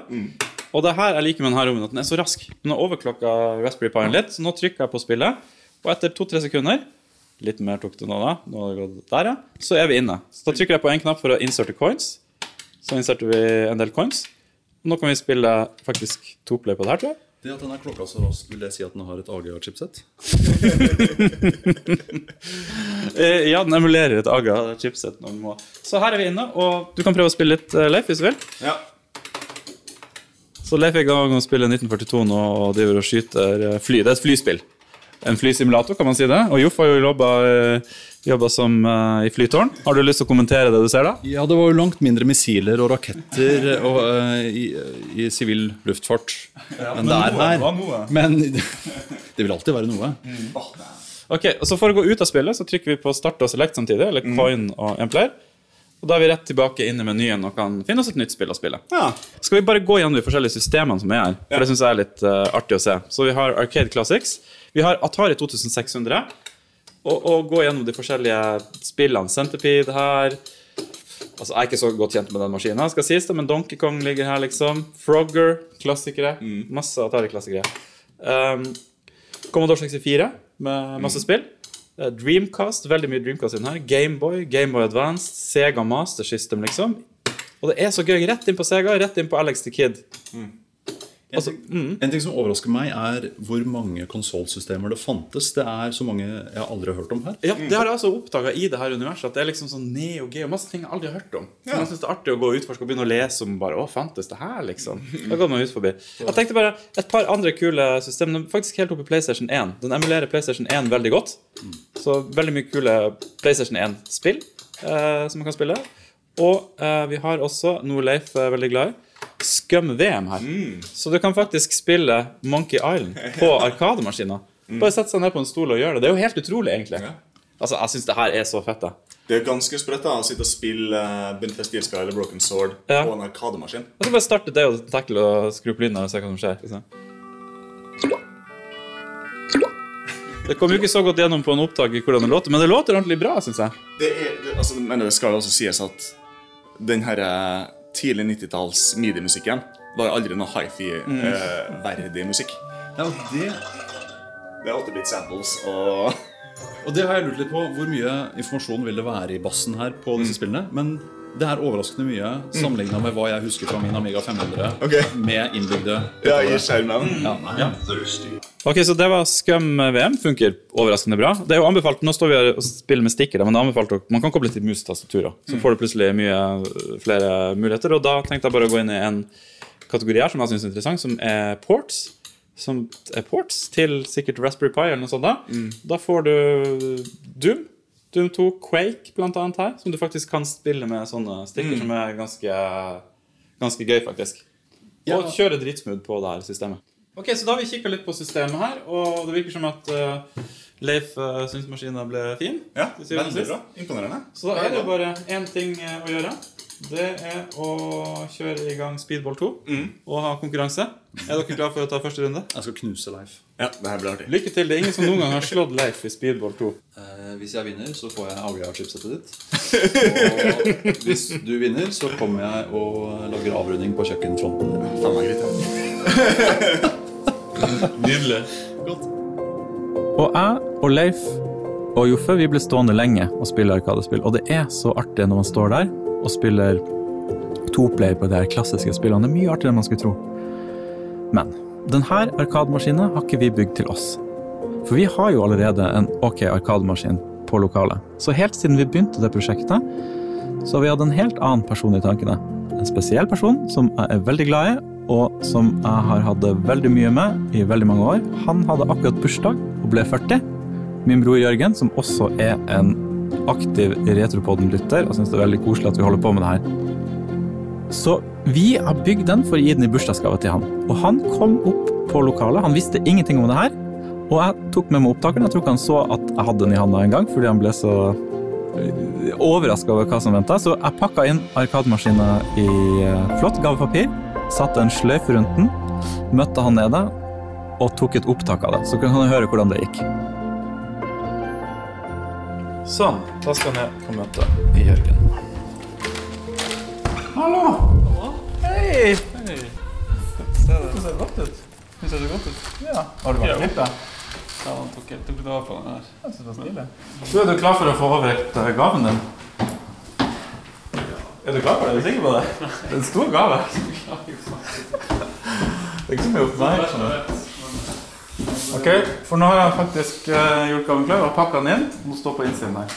Og det her jeg liker med denne rommen, at den er så rask. Den har overklokka Raspberry Pi litt, så nå trykker jeg på spillet, og etter to-tre sekunder Litt mer tok det nå, da. Nå har det gått der, ja. Så er vi inne. Så da trykker jeg på en knapp for å inserte coins. Så inserter vi en del coins. Nå kan vi spille faktisk to play på det her, tror jeg. Det at den er klokka så rask, vil det si at den har et AGA-chipset? Eh, Ja, den emulerer et AGA-chipset. når den må. Så her er vi inne, og du kan prøve å spille litt eh, Leif hvis du vil. Ja. Så Leif er i gang med å spille 1942 nå og driver og skyter eh, fly. Det er et flyspill. En flysimulator, kan man si det. Og Joff har jo jobba, eh, jobba som uh, i flytårn. Har du lyst til å kommentere det du ser, da? Ja, det var jo langt mindre missiler og raketter og, uh, i, sivil luftfart enn det er her. Men det vil alltid være noe. Ok, og så For å gå ut av spillet så trykker vi på start og select samtidig, eller coin og en player. Og Da er vi rett tilbake inn i menyen og kan finne oss et nytt spill å spille. Ja. Skal vi bare gå gjennom de forskjellige systemene som er her? For Det synes jeg er litt uh, artig å se. Så vi har Arcade Classics. Vi har Atari 2600. Og, og gå gjennom de forskjellige spillene. Centipede her. Altså, Jeg er ikke så godt kjent med den maskinen, skal sies det, men Donkey Kong ligger her, liksom. Frogger, klassikere. Masse Atari-klassikere. Um, Commodore 64 med masse spill. Uh, Dreamcast, veldig mye Dreamcast inn her. Gameboy, Gameboy Advanced, Sega Master System, liksom. Og det er så gøy. Rett inn på Sega, rett inn på Alex the Kid. Altså, mm. En ting som overrasker meg, er hvor mange konsollsystemer det fantes. Det er så mange jeg aldri har hørt om her. Ja, Det har jeg altså oppdaga i det her universet. At det er liksom sånn Neo Geo, masse ting jeg aldri har hørt om. Så jeg synes det er artig å gå og utforske og begynne å lese om bare Å, fantes det her, liksom? Da går man ut forbi. Jeg tenkte bare et par andre kule systemer. Faktisk helt oppe i PlayStation 1. Den emulerer PlayStation 1 veldig godt. Så veldig mye kule PlayStation 1-spill eh, som man kan spille. Og eh, vi har også noe Leif er veldig glad i. Scum-VM her. Så du kan faktisk spille Monkey Island på arkademaskiner. Bare sette seg ned på en stol og gjøre det. Det er jo helt utrolig, egentlig. Altså, Jeg syns det her er så fett. da. Det er ganske sprøtt da, å sitte og spille uh, Benefest Steel Sky eller Broken Sword Ja. på en arkademaskin. Jeg skal bare starte det og tackle og skru på lyden og se hva som skjer. Liksom. Det kom jo ikke så godt gjennom på en opptak i hvordan det låter, men det låter ordentlig bra, syns jeg. Det er, det, altså, men det skal jo også sies at den her eh, tidlig 90-talls midi-musikken var aldri noe hifi-verdig musikk. Ja, og det, Det er 8-bit samples og og det har jeg lurt litt på. Hvor mye informasjon vil det være i bassen her på disse spillene? Men det er overraskende mye sammenligna med hva jeg husker fra min Amiga 500 okay. med innbygde Ja, i skjermen. ja. Ok, Så det var Scum VM. Funker overraskende bra. Det er jo anbefalt, Nå står vi her og spiller med stikker, men det er anbefalt å, man kan koble til mus-tastaturer. Så får du plutselig mye flere muligheter. Og da tenkte jeg bare å gå inn i en kategori her som jeg syns er interessant, som er ports. Som er ports til sikkert Raspberry Pi eller noe sånt. Da Da får du Doom. Doom 2, Quake blant annet her, som du faktisk kan spille med sånne stikker, som er ganske, ganske gøy, faktisk. Og kjøre dritsmooth på det her systemet. Ok, så Da har vi kikka litt på systemet her, og det virker som at uh, Leif uh, syns maskina ble fin. Ja, veldig bra. Imponerende. Så da er det bare én ting eh, å gjøre. Det er å kjøre i gang Speedball 2 og ha konkurranse. Er dere klare for å ta første runde? Jeg skal knuse Leif. Ja, det her blir artig. Lykke til. Det er ingen som noen gang har slått Leif i Speedball 2. Eh, hvis jeg vinner, så får jeg AGA-chipsettet ditt. Og hvis du vinner, så kommer jeg og lager avrunding på kjøkkenfronten. Faen meg greit, ja. Nydelig. Godt. Og jeg og Leif og Joffe vi ble stående lenge og spille Arkadespill. Og det er så artig når man står der og spiller toplayer på de her klassiske spillene. Det er mye artigere enn man skulle tro. Men denne arkademaskinen har ikke vi bygd til oss. For vi har jo allerede en ok arkademaskin på lokalet. Så helt siden vi begynte det prosjektet, så har vi hatt en helt annen person i tankene. En spesiell person som jeg er veldig glad i, og som jeg har hatt veldig mye med i veldig mange år. Han hadde akkurat bursdag og ble 40. Min bror Jørgen, som også er en aktiv Retropodden-lytter, og syns det er veldig koselig at vi holder på med det her. Så vi har bygd den for å gi den i bursdagsgave til han. Og han kom opp på lokalet. Han visste ingenting om det her. Og jeg tok med meg opptakeren. Jeg tror ikke han så at jeg hadde den i handa en gang, fordi han ble så overraska over hva som venta. Så jeg pakka inn arkademaskinen i eh, flott gavepapir, satte en sløyfe rundt den, møtte han nede og tok et opptak av det. Så kunne han høre hvordan det gikk. Sånn. Da skal jeg ned på møte i Jørgen. Hallo! Hei! Hei. Ser det godt ut? Det ser så godt ut? Ja. Har du vært klippet? Ja, han tok helt opp på den her. Jeg synes det var stilig. Du, er du klar for å få overrekt eh, gaven din? Er du klar for det? Er du sikker på det? Det er en stor gave. Det er ikke så mye oppmerksomhet. Ok, for nå har jeg faktisk uh, gjort gaven klar og pakka den inn. Den står på innsiden her.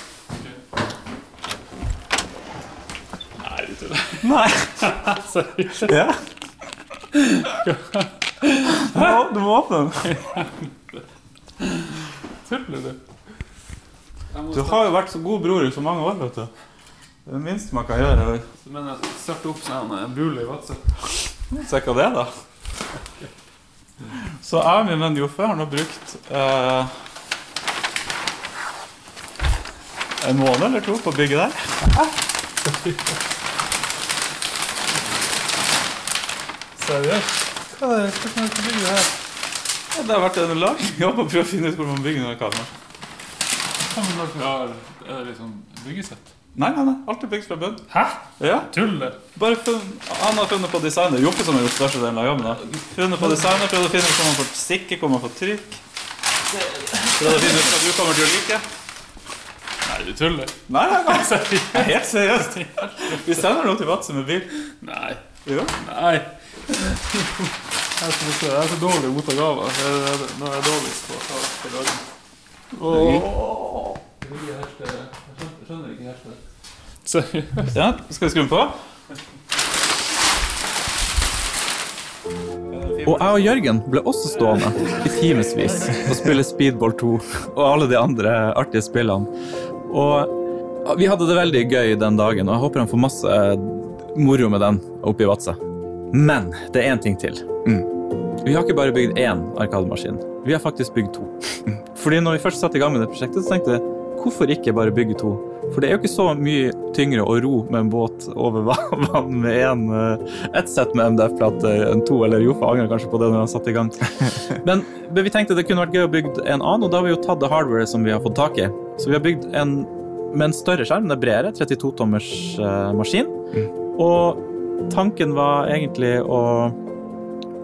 Nei, du tuller. Nei. Seriøst. Ja. Du må, du må åpne den. Tuller du? Du har jo vært så god bror i så mange år, vet du. Det er det minste man kan gjøre. Men jeg starter opp sånn en bule i WhatsApp. Se hva det er, da. Så jeg og min venn Joffe har nå brukt eh, en måned eller to på å bygge der. Seriøst? Hva er det hvordan det bygge her? Ja, det har vært en lang jobb å prøve å finne ut hvor man bygger noe kalmar. Ja, er det liksom byggesett? Nei, nei, nei. Alt er bygd fra bunn. Hæ? Ja. Tuller? Bare funn, han har funnet på designet. Joppe som har gjort størstedelen av jobben. da. Funnet på designet, prøvd å finne ut hvor man får stikke, hvor man får trykk. Prøvd å finne ut hva du kommer til å like. Nei, du tuller. Nei, nei, nei. Helt seriøst. Vi sender noe til Vadsø med bil. Nei. Jo. Nei. Jeg skal se, jeg er så dårlig å motta gaver. Er- Nå er jeg dårligst på å ta på dagen. Jeg skjønner ikke hersket. Seriøst? Ja, skal vi skru den på? Og jeg og Jørgen ble også stående i timevis og spille Speedball 2 og alle de andre artige spillene. Og vi hadde det veldig gøy den dagen, og jeg håper han får masse moro med den oppe i Vadsø. Men det er én ting til. Vi har ikke bare bygd én arkademaskin, vi har faktisk bygd to. Fordi når vi først satte i gang med det prosjektet, så tenkte jeg hvorfor ikke bare bygge to? For det er jo ikke så mye tyngre å ro med en båt over vann med en, eh, ett sett med MDF-plate enn to, eller Jofa angrer kanskje på det når han satte i gang. Men, men vi tenkte det kunne vært gøy å bygge en annen, og da har vi jo tatt det hardware som vi har fått tak i. Så vi har bygd en med en større skjerm, det er bredere, 32-tommers eh, maskin. Og tanken var egentlig å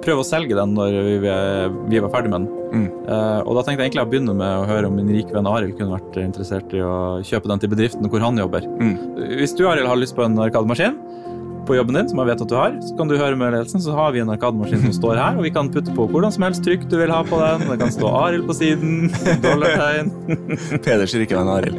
prøve å selge den når vi, vi var ferdig med den. Mm. Uh, og da tenkte jeg egentlig å begynne med å høre om min rike venn Arild kunne vært interessert i å kjøpe den til bedriften hvor han jobber. Mm. Hvis du Arild har lyst på en arkademaskin på jobben din, som jeg vet at du har, så kan du høre med ledelsen, så har vi en arkademaskin som står her, og vi kan putte på hvordan som helst trykk du vil ha på den. Det kan stå Arild på siden, dollartegn. Peders rikevenn Arild.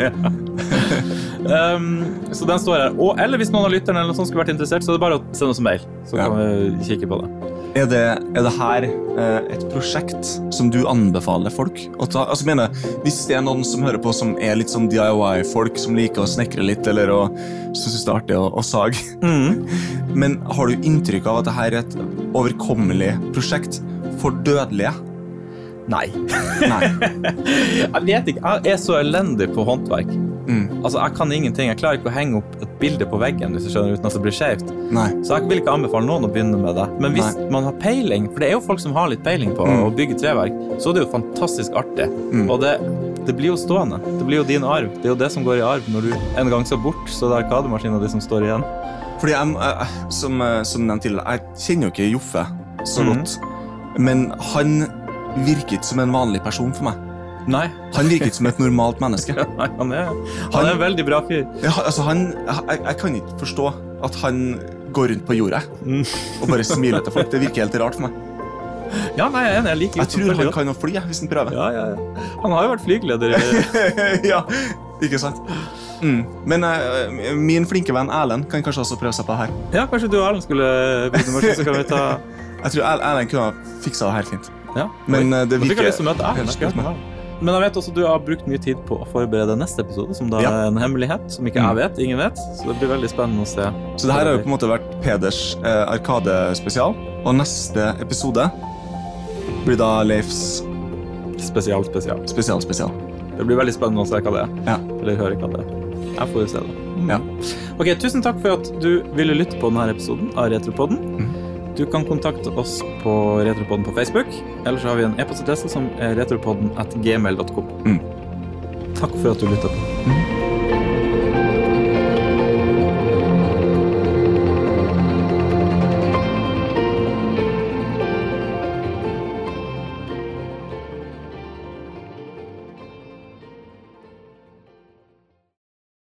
Um, så den står her. Og, eller hvis noen av lytterne eller noe sånt skulle vært interessert, så er det bare å sende oss en mail, så Ja. kan vi kikke på det. Er det, er det her eh, et prosjekt som du anbefaler folk å ta? Altså, mener, hvis det er noen som hører på som er litt sånn DIY-folk, som liker å snekre litt, eller å, som syns det er artig å, å sage, men har du inntrykk av at det her er et overkommelig prosjekt for dødelige? Nei. Nei. Jeg vet ikke. Jeg er så elendig på håndverk. Mm. Altså, Jeg kan ingenting. Jeg klarer ikke å henge opp et bilde på veggen hvis du skjønner, uten at det blir skjevt. Nei. Så jeg vil ikke anbefale noen å begynne med det. Men hvis Nei. man har peiling, for det er jo folk som har litt peiling på Mm. å bygge treverk, så er det jo fantastisk artig. Mm. Og det, det blir jo stående. Det blir jo din arv. Det er jo det som går i arv. Når du en gang skal bort, så er det arkademaskina di som står igjen. Fordi jeg, som, eh, som nevnt tidligere, jeg kjenner jo ikke Joffe så Mhm. godt. Men han virket som en vanlig person for meg. Nei, Han virker ikke som et normalt menneske. Nei han, er, han Han- er en veldig bra fyr. Ja, altså han, jeg, jeg kan ikke forstå at han går rundt på jorda Mm. og bare smiler til folk. Det virker helt rart for meg. Ja, nei, jeg. Jeg liker Jeg tror han kan å fly hvis han prøver. Ja, ja, ja. Han har jo vært flygeleder ja, ikke sant? Mm. Men uh, min flinke venn Erlend kan kanskje også prøve seg på det her. Ja, kanskje du og Erlend skulle begynne, maskin, så kan vi ta Jeg tror Er- Erlend kunne ha fiksa det her fint. Ja. Men uh, det Nå fikk jeg virker lyst til å møte Erlend. Men jeg vet også du har brukt mye tid på å forberede neste episode, som da Ja. er en hemmelighet, som ikke jeg Mm. vet, ingen vet. Så det blir veldig spennende å se. Så det her har jo på en måte vært Peders eh, Arkade-spesial. Og neste episode blir da Leifs Spesial, spesial. spesial-spesial. Det blir veldig spennende å se hva det er. Ja. Eller høre hva det er. Jeg får jo se det. Ja. Ok, Tusen takk for at du ville lytte på denne episoden av Retropodden. Mhm. Du kan kontakte oss på Retropodden på Facebook, eller så har vi en e-postadresse som er retropodden at gmail.com. Mm. takk for at du lytta på.